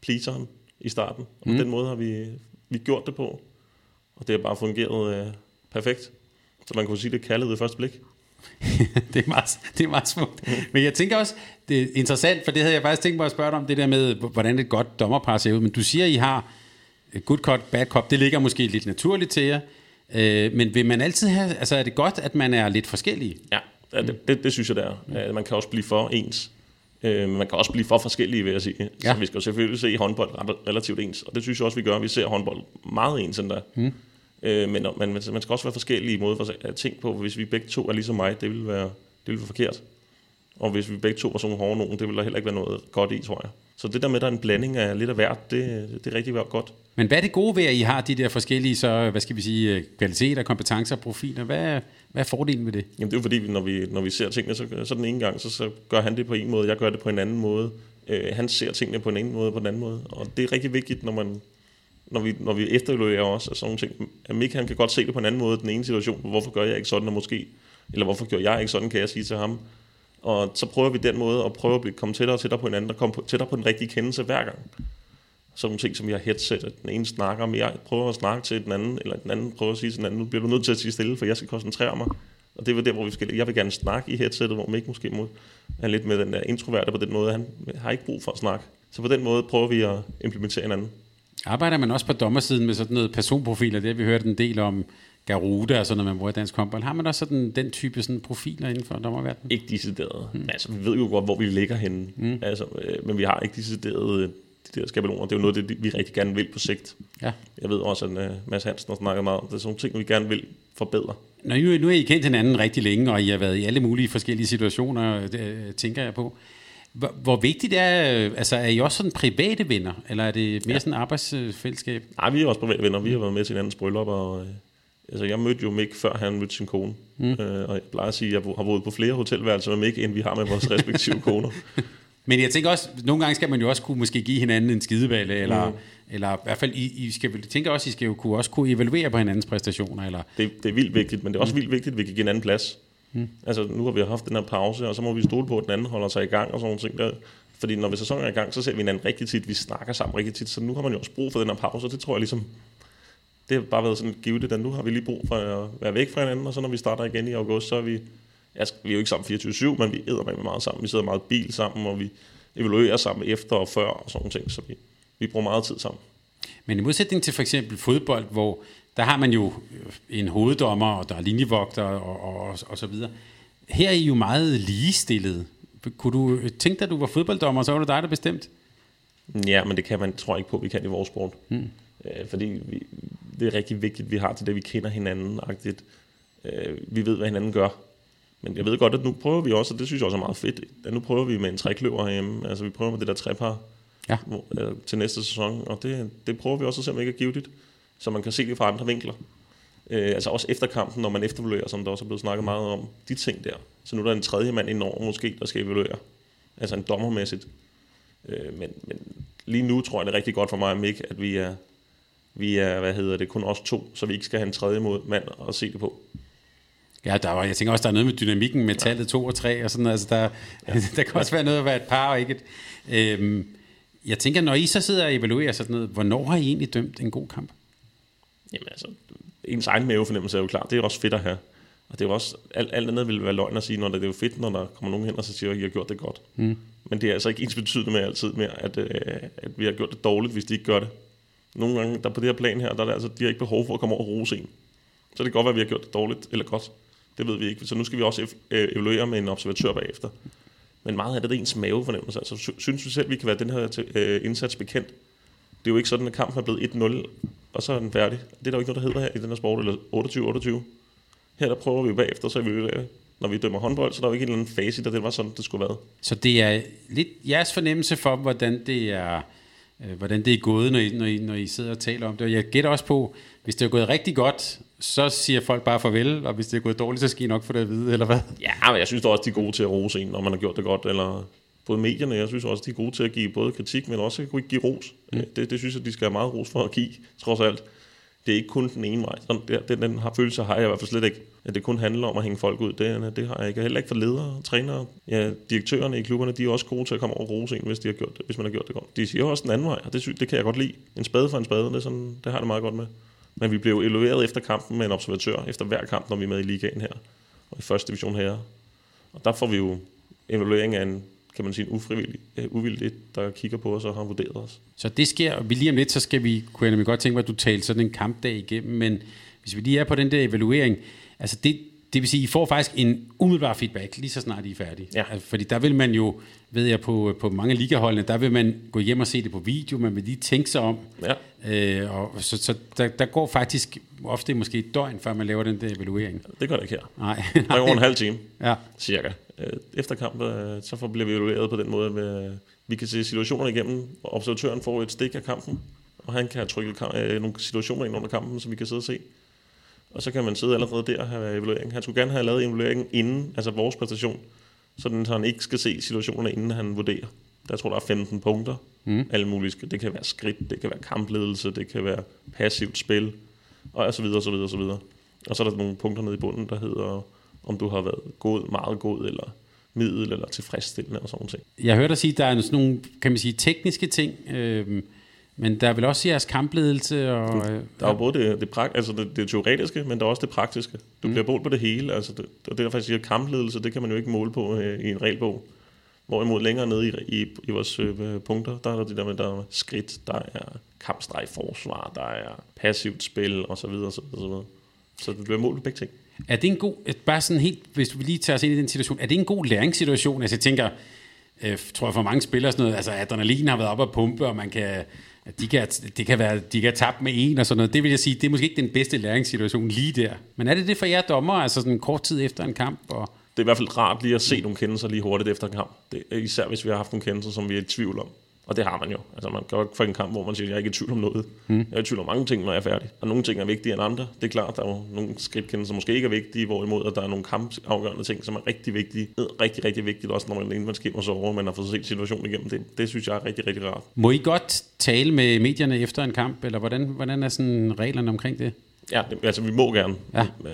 pleaseren i starten. Og på
Mm.
den måde har vi, vi gjort det på, og det har bare fungeret øh, perfekt. Så man kunne sige, det er kaldet ved første blik.
det, er meget, det er meget smukt. Men jeg tænker også, det er interessant, for det havde jeg faktisk tænkt mig at spørge dig om, det der med, hvordan et godt dommerpar ser ud. Men du siger, I har good cop, bad cop. Det ligger måske lidt naturligt til jer. Øh, men vil man altid have, altså er det godt, at man er lidt forskellige?
Ja, ja det, det, det synes jeg, det er. Øh, Man kan også blive for ens. Øh, man kan også blive for forskellige, vil jeg sige. Så
Ja.
vi skal jo selvfølgelig se håndbold relativt ens. Og det synes jeg også, vi gør. Vi ser håndbold meget ens endda. Mm. Men men man, man skal også være forskellige i måde for at tænke på, hvis vi begge to er ligesom mig, det ville være, det ville være forkert. Og hvis vi begge to var sådan hårde nogen, det ville der heller ikke være noget godt i, tror jeg. Så det der med, at der er en blanding af lidt af hvert, det, det er rigtig godt.
Men hvad er det gode ved, at I har de der forskellige, så, hvad skal vi sige, øh, kvaliteter, kompetencer, profiler? Hvad, er- hvad er fordelen ved det?
Jamen det er jo fordi, når vi, når vi ser tingene, så, så den ene gang, så, så gør han det på en måde, jeg gør det på en anden måde. Øh, han ser tingene på en ene måde, på den anden måde. Og det er rigtig vigtigt, når, man, når, vi, når vi efterevaluerer også sådan nogle ting. At Mik, han kan godt se det på en anden måde, den ene situation. Hvorfor gør jeg ikke sådan, og måske, eller hvorfor gør jeg ikke sådan, kan jeg sige til ham. Og så prøver vi den måde at prøve at blive, komme tættere og tættere på hinanden, og komme på, tættere på den rigtige kendelse hver gang. Sådan nogle ting, som vi har headset, at den ene snakker, mere, prøver at snakke til den anden, eller den anden prøver at sige til den anden, nu bliver du nødt til at sige stille, for jeg skal koncentrere mig. Og det var der, hvor vi skal, jeg vil gerne snakke i headsettet, hvor ikke måske må, er lidt med den der introverte på den måde, han har ikke brug for at snakke. Så på den måde prøver vi at implementere hinanden.
Arbejder man også på dommersiden med sådan noget personprofiler? Det har vi hørt en del om Garuda og sådan noget, man bruger i dansk håndbold. Har man også sådan, den type sådan profiler inden for dommerverdenen?
Ikke decideret. Mm. Altså, vi ved jo godt, hvor vi ligger henne. Mm. Altså, øh, men vi har ikke decideret øh, de der skabeloner. Det er jo noget, det, vi rigtig gerne vil på sigt.
Ja.
Jeg ved også, at uh, Mads Hansen har snakket meget om. Det er sådan nogle ting, vi gerne vil forbedre.
Når nu, nu har I kendt hinanden rigtig længe, og I har været i alle mulige forskellige situationer, øh, tænker jeg på. Hvor, hvor vigtigt er, altså er I også sådan private venner, eller er det mere ja. sådan arbejdsfællesskab?
Nej, vi er også private venner. Vi har været med til hinandens bryllup, og altså, jeg mødte jo Mick, før han mødte sin kone. Mm. Øh, og jeg plejer at sige, at jeg har boet på flere hotelværelser med Mick, end vi har med vores respektive koner.
Men jeg tænker også, nogle gange skal man jo også kunne måske give hinanden en skideballe, eller, mm. eller i hvert fald, I, I skal, jeg tænker også, I skal jo kunne, også kunne evaluere på hinandens præstationer, eller
Det, det er vildt vigtigt, men det er også vildt vigtigt, at vi kan give en anden plads. Mm. Altså, nu har vi haft den her pause, og så må vi stole på, at den anden holder sig i gang og sådan nogle ting der. Fordi når vi sæsonen er i gang, så ser vi hinanden rigtig tit. Vi snakker sammen rigtig tit, så nu har man jo også brug for den her pause, og det tror jeg ligesom, det har bare været sådan givet at nu har vi lige brug for at være væk fra hinanden, og så når vi starter igen i august, så er vi, altså, vi er jo ikke sammen 24-7, men vi æder med meget sammen. Vi sidder meget bil sammen, og vi evaluerer sammen efter og før og sådan ting, så vi, vi bruger meget tid sammen.
Men i modsætning til for eksempel fodbold, hvor der har man jo en hoveddommer, og der er linjevogter og, og, og, og så videre. Her er I jo meget ligestillet. Kunne du tænke dig, at du var fodbolddommer, så var det dig, der bestemt?
Ja, men det kan man, tror jeg ikke på, vi kan i vores sport. Mm. Øh, fordi vi, det er rigtig vigtigt, vi har til det, vi kender hinanden. -agtigt. Øh, vi ved, hvad hinanden gør. Men jeg ved godt, at nu prøver vi også, og det synes jeg også er meget fedt, at nu prøver vi med en trekløver herhjemme. Altså vi prøver med det der trepar
Ja.
øh, til næste sæson, og det, det prøver vi også at se, om ikke er givetigt, så man kan se det fra andre vinkler. Øh, altså også efter kampen, når man eftervaluerer, som der også er blevet snakket meget om, de ting der. Så nu er der en tredje mand indover måske, der skal evaluere. Altså en dommermæssigt. Øh, men, men lige nu tror jeg, det er rigtig godt for mig og Mick, at vi er, vi er, hvad hedder det, kun os to, så vi ikke skal have en tredje mod mand at se det på.
Ja, der var, jeg tænker også, der er noget med dynamikken med tallet 2 og 3 og sådan. Altså, der, ja. der kan også være noget at være et par og ikke et... Øhm, jeg tænker, når I så sidder og evaluerer sådan noget, hvornår har I egentlig dømt en god kamp?
Jamen altså, ens egen mavefornemmelse er jo klar. Det er også fedt at have. Og det er også, alt, alt andet vil være løgn at sige, når det, det er jo fedt, når der kommer nogen hen og så siger, at I har gjort det godt. Mm. Men det er altså ikke ens betydende med altid med, at, øh, at vi har gjort det dårligt, hvis de ikke gør det. Nogle gange, der på det her plan her, der er det altså, de har ikke behov for at komme over og rose en. Så det kan godt være, at vi har gjort det dårligt eller godt. Det ved vi ikke. Så nu skal vi også øh, evaluere med en observatør bagefter. Men meget af det er ens mavefornemmelse. Altså, synes vi selv, at vi kan være den her øh, indsats bekendt? Det er jo ikke sådan, at kampen er blevet 1-0, og så er den færdig. Det er der jo ikke noget, der hedder her i den her sport, eller 28-28. Her der prøver vi jo bagefter, så evaluerer vi. Øh, når vi dømmer håndbold, så er der jo ikke en eller anden facit, at det var sådan, det skulle være.
Så det er lidt jeres fornemmelse for, hvordan det er, øh, hvordan det er gået, når I, når, I, når I sidder og taler om det. Og jeg gætter også på, hvis det er gået rigtig godt, så siger folk bare farvel, og hvis det er gået dårligt, så skal I nok få det at vide, eller hvad?
Ja, men jeg synes også, de er gode til at rose en, når man har gjort det godt, eller både medierne, jeg synes også, de er gode til at give både kritik, men også at kunne give ros. Mm. Det, det synes jeg, de skal have meget ros for at give, trods alt det er ikke kun den ene vej. Sådan, det, den, den har følelse har jeg i hvert fald slet ikke. At det kun handler om at hænge folk ud. Det, det har jeg ikke. Heller ikke for ledere, trænere. Ja, direktørerne i klubberne, de er også gode til at komme over og rose en, hvis, de har gjort det, hvis man har gjort det godt. De siger også den anden vej, og det, det kan jeg godt lide. En spade for en spade, det, er sådan, det har det meget godt med. Men vi blev evalueret efter kampen med en observatør, efter hver kamp, når vi er med i ligaen her, og i første division her. Og der får vi jo evaluering af en, kan man sige, en ufrivillig, uh, uvildig, der kigger på os og har vurderet os.
Så det sker, og vi lige om lidt, så skal vi, kunne jeg nemlig godt tænke mig, at du talte sådan en kampdag igennem, men hvis vi lige er på den der evaluering, altså det, det vil sige, I får faktisk en umiddelbar feedback, lige så snart I er færdige.
Ja.
Altså, fordi der vil man jo, ved jeg, på, på mange ligaholdene, der vil man gå hjem og se det på video, man vil lige tænke sig om.
Ja.
Øh, og så så der, der går faktisk ofte måske et døgn, før man laver den der evaluering.
Det gør det ikke her.
Nej.
Der går en halv time,
Ja.
cirka. Øh, Efter kamp, øh, så får- bliver vi evalueret på den måde, at vi kan se situationer igennem, og observatøren får et stik af kampen, og han kan trykke øh, nogle situationer ind under kampen, som vi kan sidde og se. Og så kan man sidde allerede der og have evaluering. Han skulle gerne have lavet evalueringen inden, altså vores præstation, sådan, så han ikke skal se situationerne, inden han vurderer. Der tror der er 15 punkter. Mm. Alle mulige. Det kan være skridt, det kan være kampledelse, det kan være passivt spil, og så videre, så videre, så videre. Og så er der nogle punkter nede i bunden, der hedder, om du har været god, meget god, eller middel, eller tilfredsstillende, og sådan ting.
Jeg hørte dig sige, at der er sådan nogle, kan man sige, tekniske ting, øh, men der er vel også jeres kampledelse og... Øh,
Der er jo både det, det, prakt, altså det, det teoretiske, men der er også det praktiske. Du mm. bliver målt på det hele. Altså det, og det er faktisk, at kampledelse, det kan man jo ikke måle på øh, i en regelbog. Hvorimod længere nede i, i, i vores øh, punkter, der er der det der med, der er skridt, der er kampstreg forsvar, der er passivt spil, og så videre, så videre, så videre. Så det bliver målt på begge ting.
Er det en god, bare sådan helt, hvis vi lige tager os ind i den situation, er det en god læringssituation? Altså jeg tænker, øh, tror jeg for mange spillere sådan noget, altså adrenalin har været op at pumpe, og man kan, at de kan, det kan være, de kan tabe med en og sådan noget. Det vil jeg sige, det er måske ikke den bedste læringssituation lige der. Men er det det for jer dommer, altså sådan kort tid efter en kamp? Og,
Det er i hvert fald rart lige at se nogle kendelser lige hurtigt efter en kamp. Det især hvis vi har haft nogle kendelser, som vi er i tvivl om. Og det har man jo. Altså man kan jo ikke få en kamp, hvor man siger, jeg er ikke i tvivl om noget. Mm. Jeg er i tvivl om mange ting, når jeg er færdig. Og nogle ting er vigtigere end andre. Det er klart, der er jo nogle skridtkendelser, som måske ikke er vigtige, hvorimod at der er nogle kampafgørende ting, som er rigtig vigtige. Det er rigtig, rigtig vigtigt, også når man inden man skimmer sig over, man har fået set situationen igennem det. Det synes jeg er rigtig, rigtig rart.
må I godt tale med medierne efter en kamp, eller hvordan, hvordan er sådan reglerne omkring det?
Ja, det, altså vi må gerne.
Ja.
Øh,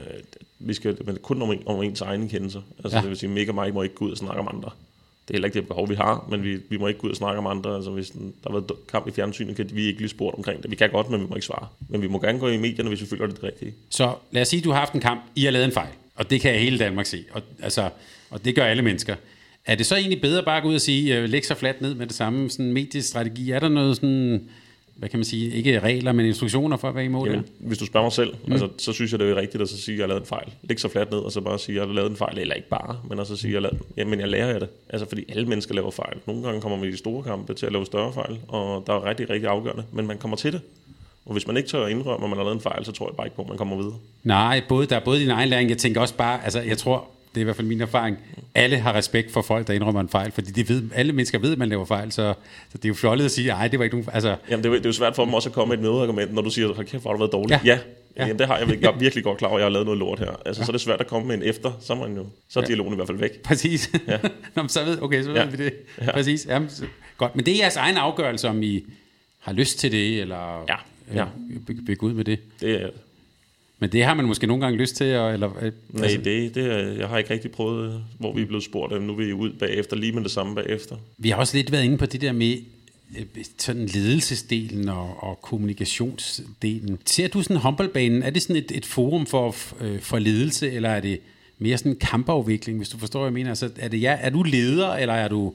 Vi skal men kun om, om ens egne kendelser. Altså
Ja.
det vil sige, Mega og mig må ikke gå ud og snakke om andre. Det er heller ikke det behov, vi har, men vi, vi må ikke gå ud og snakke om andre. Altså hvis der har været kamp i fjernsynet, kan vi ikke lige spurgt omkring det. Vi kan godt, men vi må ikke svare. Men vi må gerne gå i medierne, hvis vi føler det det rigtige.
Så lad os sige, at du har haft en kamp, I har lavet en fejl, og det kan hele Danmark se, og, altså, og det gør alle mennesker. Er det så egentlig bedre bare at gå ud og sige, øh, læg så fladt ned med det samme sådan mediestrategi? Er der noget sådan, hvad kan man sige, ikke regler, men instruktioner for, hvad I må
Jamen, hvis du spørger mig selv, mm. altså, så synes jeg, det er rigtigt at så sige, at jeg har lavet en fejl. Læg så fladt ned, og så bare sige, at jeg har lavet en fejl. Eller ikke bare, men også sige, at jeg den. Jamen, jeg lærer af det. Altså, fordi alle mennesker laver fejl. Nogle gange kommer man i store kampe til at lave større fejl, og der er rigtig, rigtig afgørende. Men man kommer til det. Og hvis man ikke tør at indrømme, at man har lavet en fejl, så tror jeg bare ikke på, at man kommer videre.
Nej, både, der er både din egen læring, jeg tænker også bare, altså jeg tror, det er i hvert fald min erfaring, alle har respekt for folk, der indrømmer en fejl, fordi de ved, alle mennesker ved, at man laver fejl, så, så det er jo fjollet at sige, nej, det var ikke nogen, altså,
Jamen, det er, jo- det er jo svært for dem også at komme med et modargument, når du siger, hold kæft, har du været dårlig.
Ja.
Ja, ja.
Ja.
ja. Jamen, det har jeg, virkelig- jeg virkelig godt klar over, at jeg har lavet noget lort her. Altså, ja. så er det svært at komme med en efter, så er, man jo, så er
Ja.
dialogen i hvert fald væk.
Præcis. Ja. Nå, men så ved, okay, så ved ja.
Ja.
vi det. Ja.
Ja.
Præcis. Jamen, så, godt. Men det er jeres egen afgørelse, om I har lyst til det, eller
Ja, ja.
Begå ud med det.
Det, er-
Men det har man måske nogle gange lyst til, og, eller, øh,
Nej, det, det, jeg har ikke rigtig prøvet, hvor vi er blevet spurgt, at nu vil I ud bagefter, lige med det samme bagefter.
Vi har også lidt været inde på det der med øh, sådan ledelsesdelen og, og kommunikationsdelen. Ser du sådan håndboldbanen, er det sådan et, et forum for, øh, for ledelse, eller er det mere sådan en kampafvikling, hvis du forstår, hvad jeg mener? Altså, er, det, ja, er du leder, eller er du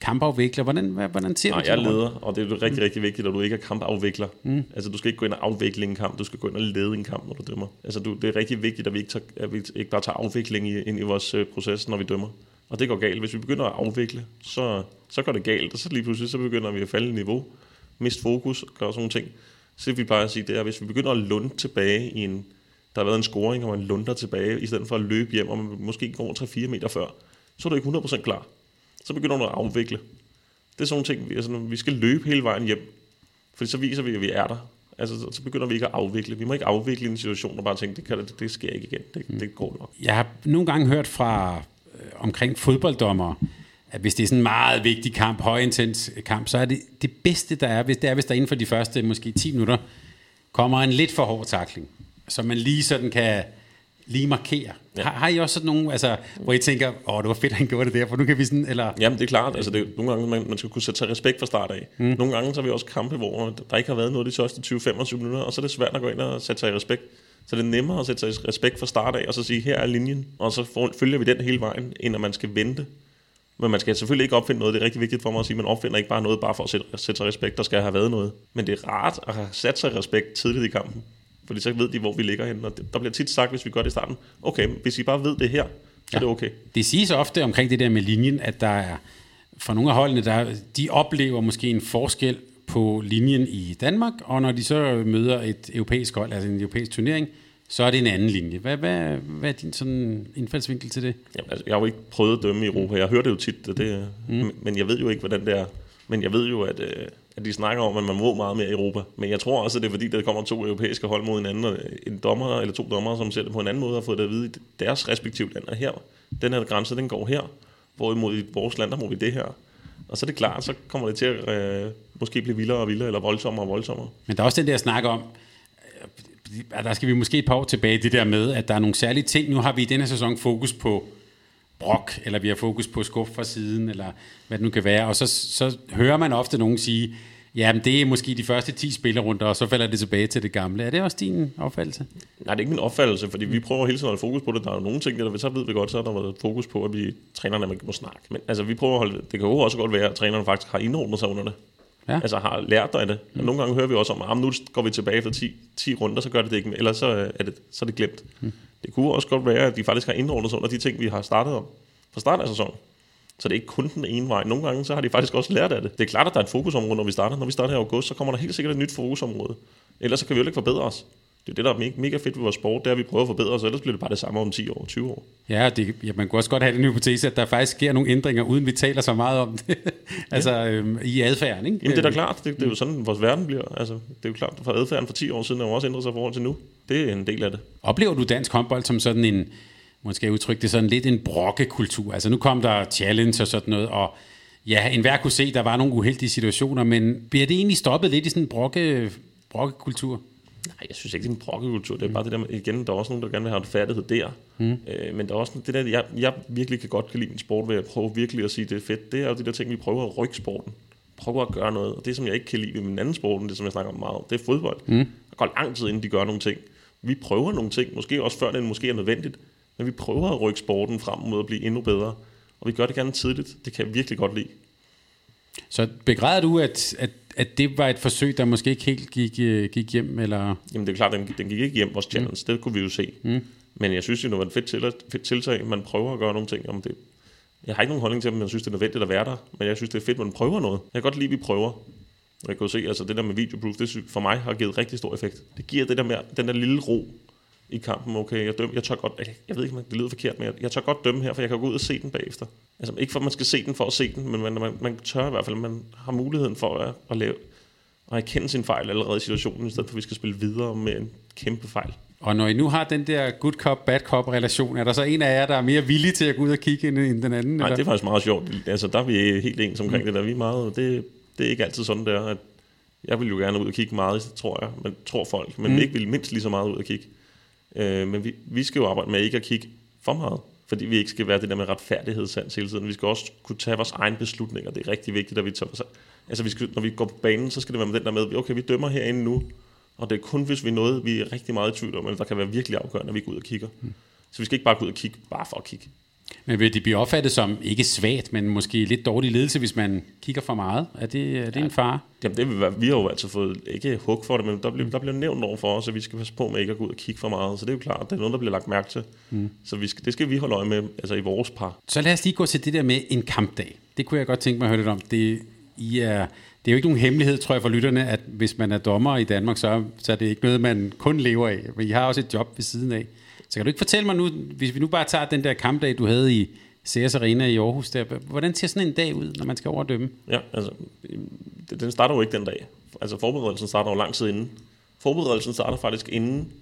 kampafvikler? Hvordan, hvordan ser
Nej,
du
jeg er leder, og det er rigtig, rigtig vigtigt, at du ikke er kampafvikler. Mm. Altså, du skal ikke gå ind og afvikle en kamp, du skal gå ind og lede en kamp, når du dømmer. Altså, du, det er rigtig vigtigt, at vi ikke, tager, at vi ikke bare tager afvikling i, ind i vores øh, proces, når vi dømmer. Og det går galt. Hvis vi begynder at afvikle, så, så går det galt, og så lige pludselig så begynder vi at falde i niveau, miste fokus, gøre sådan nogle ting. Så det vi plejer at sige, det er, at hvis vi begynder at lunde tilbage i en, der har været en scoring, og man lunder tilbage, i stedet for at løbe hjem, og man måske går 3-4 meter før, så er du ikke 100% klar. Så begynder du at afvikle. Det er sådan nogle ting, vi, altså, vi skal løbe hele vejen hjem. Fordi så viser vi, at vi er der. Altså, så- så begynder vi ikke at afvikle. Vi må ikke afvikle en situation og bare tænke, det, kan, det, det sker ikke igen. Det, det går nok.
Jeg har nogle gange hørt fra øh, omkring fodbolddommer, at hvis det er sådan en meget vigtig kamp, højintens kamp, så er det det bedste, der er, hvis det er, hvis der inden for de første måske 10 minutter kommer en lidt for hård takling, så man lige sådan kan lige markere. Ja. Har, har I også sådan nogle, altså, hvor I tænker, åh, det var fedt, at han gjorde det der, for nu kan vi sådan, eller...
Jamen, det er klart. Altså, det er, nogle gange, man, man skal kunne sætte sig respekt fra start af. Mm. Nogle gange, så har vi også kampe, hvor der ikke har været noget de første 20-25 minutter, og så er det svært at gå ind og sætte sig i respekt. Så det er nemmere at sætte sig i respekt fra start af, og så sige, her er linjen, og så følger vi den hele vejen, end at man skal vente. Men man skal selvfølgelig ikke opfinde noget. Det er rigtig vigtigt for mig at sige, at man opfinder ikke bare noget bare for at sætte, sætte sig respekt. Der skal have været noget. Men det er rart at have sat sig respekt tidligt i kampen. Fordi så ved de, hvor vi ligger henne. Og der bliver tit sagt, hvis vi gør det i starten, okay, hvis I bare ved det her, så ja. er det okay.
Det siges ofte omkring det der med linjen, at der er, for nogle af holdene, der, de oplever måske en forskel på linjen i Danmark, og når de så møder et europæisk hold, altså en europæisk turnering, så er det en anden linje. Hvad, hvad, hvad er din sådan indfaldsvinkel til det?
Jamen, altså, jeg har jo ikke prøvet at dømme i Europa. Jeg hører det jo tit, det, det, mm. men jeg ved jo ikke, hvordan det er. Men jeg ved jo, at, øh, at de snakker om, at man må meget mere i Europa. Men jeg tror også, at det er fordi, der kommer to europæiske hold mod hinanden, og en dommer eller to dommer, som ser det på en anden måde, har fået det at vide, deres respektive land er her. Den her grænse, den går her. Hvorimod i vores land, der må vi det her. Og så er det klart, så kommer det til at øh, måske blive vildere og vildere, eller voldsommere og voldsommere.
Men der er også den der snak om, øh, der skal vi måske et par år tilbage, det der med, at der er nogle særlige ting. Nu har vi i denne sæson fokus på brok, eller vi har fokus på skub fra siden, eller hvad det nu kan være. Og så, så hører man ofte nogen sige, jamen det er måske de første 10 spillerrunder, og så falder det tilbage til det gamle. Er det også din opfattelse?
Nej, det er ikke min opfattelse, fordi vi prøver hele tiden at holde fokus på det. Der er jo nogle ting, der så ved vi godt, så har der været fokus på, at vi trænerne må snakke. Men altså, vi prøver at holde, det kan jo også godt være, at trænerne faktisk har indordnet sig under det. Ja. Altså har lært dig det. Mm. Nogle gange hører vi også om, at ah, nu går vi tilbage efter 10, 10 runder, så gør det det ikke mere. Ellers så er det, så er det glemt. Mm. Det kunne også godt være, at de faktisk har indordnet sig under de ting, vi har startet om fra start af sæsonen. Så det er ikke kun den ene vej. Nogle gange så har de faktisk også lært af det. Det er klart, at der er et fokusområde, når vi starter. Når vi starter i august, så kommer der helt sikkert et nyt fokusområde. Ellers så kan vi jo ikke forbedre os. Det er det, der er mega fedt ved vores sport, det er, at vi prøver at forbedre os, ellers bliver det bare det samme om 10 år, 20 år.
Ja, det, ja man kunne også godt have den hypotese, at der faktisk sker nogle ændringer, uden vi taler så meget om det. altså ja. øhm, i adfærden, ikke?
Jamen det er da klart, det, det er jo sådan, vores verden bliver. Altså, det er jo klart, for adfærden for 10 år siden har jo også ændret sig i forhold til nu. Det er en del af det.
Oplever du dansk håndbold som sådan en, måske udtrykke det sådan lidt en brokkekultur? Altså nu kom der challenge og sådan noget, og ja, enhver kunne se, at der var nogle uheldige situationer, men bliver det egentlig stoppet lidt i sådan en brokke, brokkekultur?
Nej, jeg synes ikke, det er en brokkekultur. Det er bare det der med, igen, der er også nogen, der gerne vil have en færdighed der. Mm. Øh, men der er også det der, jeg, jeg virkelig kan godt kan lide min sport, ved at prøve virkelig at sige, det er fedt. Det er jo de der ting, vi prøver at rykke sporten. Prøver at gøre noget. Og det, som jeg ikke kan lide ved min anden sport, det som jeg snakker om meget, det er fodbold. Mm. Der går lang tid, inden de gør nogle ting. Vi prøver nogle ting, måske også før det måske er nødvendigt, men vi prøver at rykke sporten frem mod at blive endnu bedre. Og vi gør det gerne tidligt. Det kan jeg virkelig godt lide.
Så begræder du, at, at, at det var et forsøg, der måske ikke helt gik, øh, gik hjem? Eller?
Jamen det er klart, den, den gik ikke hjem, vores challenge. Mm. Det kunne vi jo se. Mm. Men jeg synes jo, det var et fedt, til, fedt tiltag. Man prøver at gøre nogle ting. Om det. Jeg har ikke nogen holdning til, om man synes, det er nødvendigt at være der. Men jeg synes, det er fedt, at man prøver noget. Jeg kan godt lide, at vi prøver. Jeg kan jo se, altså det der med videoproof, det for mig har givet rigtig stor effekt. Det giver det der med, den der lille ro, i kampen, okay, jeg, døm, jeg tør godt, jeg, jeg ved ikke, om det lyder forkert, men jeg, jeg tør godt dømme her, for jeg kan gå ud og se den bagefter. Altså ikke for, at man skal se den for at se den, men man, man, man tør i hvert fald, man har muligheden for at, at lave, at erkende sin fejl allerede i situationen, i stedet for at vi skal spille videre med en kæmpe fejl.
Og når I nu har den der good cop, bad cop relation, er der så en af jer, der er mere villig til at gå ud og kigge ind, end den anden?
Nej, eller? det er faktisk meget sjovt. Altså, der er vi helt ens omkring mm. det der. Vi er meget, det, det er ikke altid sådan der, at jeg vil jo gerne ud og kigge meget, tror jeg, men tror folk, men mm. ikke vil mindst lige så meget ud og kigge. Øh, men vi, vi skal jo arbejde med ikke at kigge for meget, fordi vi ikke skal være det der med retfærdighedssans hele tiden. Vi skal også kunne tage vores egne beslutninger. Det er rigtig vigtigt, at vi tager Altså, vi skal, når vi går på banen, så skal det være med den der med, okay, vi dømmer herinde nu, og det er kun, hvis vi er noget, vi er rigtig meget i tvivl om, eller der kan være virkelig afgørende, at vi går ud og kigger. Mm. Så vi skal ikke bare gå ud og kigge, bare for at kigge.
Men vil det blive opfattet som ikke svagt, men måske lidt dårlig ledelse, hvis man kigger for meget? Er det, er det ja. en far?
Jamen det vil være, vi har jo altså fået, ikke hug for det, men der bliver, der bliver nævnt over for os, at vi skal passe på med ikke at gå ud og kigge for meget. Så det er jo klart, det er noget, der bliver lagt mærke til. Mm. Så vi skal, det skal vi holde øje med altså i vores par.
Så lad os lige gå til det der med en kampdag. Det kunne jeg godt tænke mig at høre lidt om. Det, I er, det er jo ikke nogen hemmelighed, tror jeg, for lytterne, at hvis man er dommer i Danmark, så, så er det ikke noget, man kun lever af. Men I har også et job ved siden af. Så kan du ikke fortælle mig nu, hvis vi nu bare tager den der kampdag, du havde i CS Arena i Aarhus, der, hvordan ser sådan en dag ud, når man skal overdømme?
Ja, altså, øh, den starter jo ikke den dag. Altså forberedelsen starter jo lang tid inden. Forberedelsen starter faktisk inden,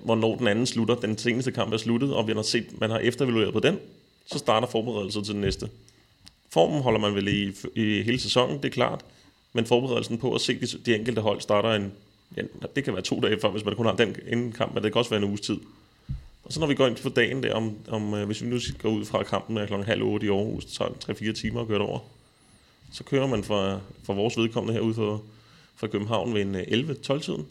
hvornår den anden slutter. Den seneste kamp er sluttet, og vi har set, man har eftervalueret på den, så starter forberedelsen til den næste. Formen holder man vel i, i hele sæsonen, det er klart, men forberedelsen på at se de, de enkelte hold starter en ja, det kan være to dage før, hvis man kun har den inden kamp, men det kan også være en uges tid. Og så når vi går ind på dagen der, om, om øh, hvis vi nu går ud fra kampen er klokken halv otte i Aarhus, så tager det 3-4 timer at køre over. Så kører man fra, fra vores vedkommende herude fra, fra København ved en 11-12-tiden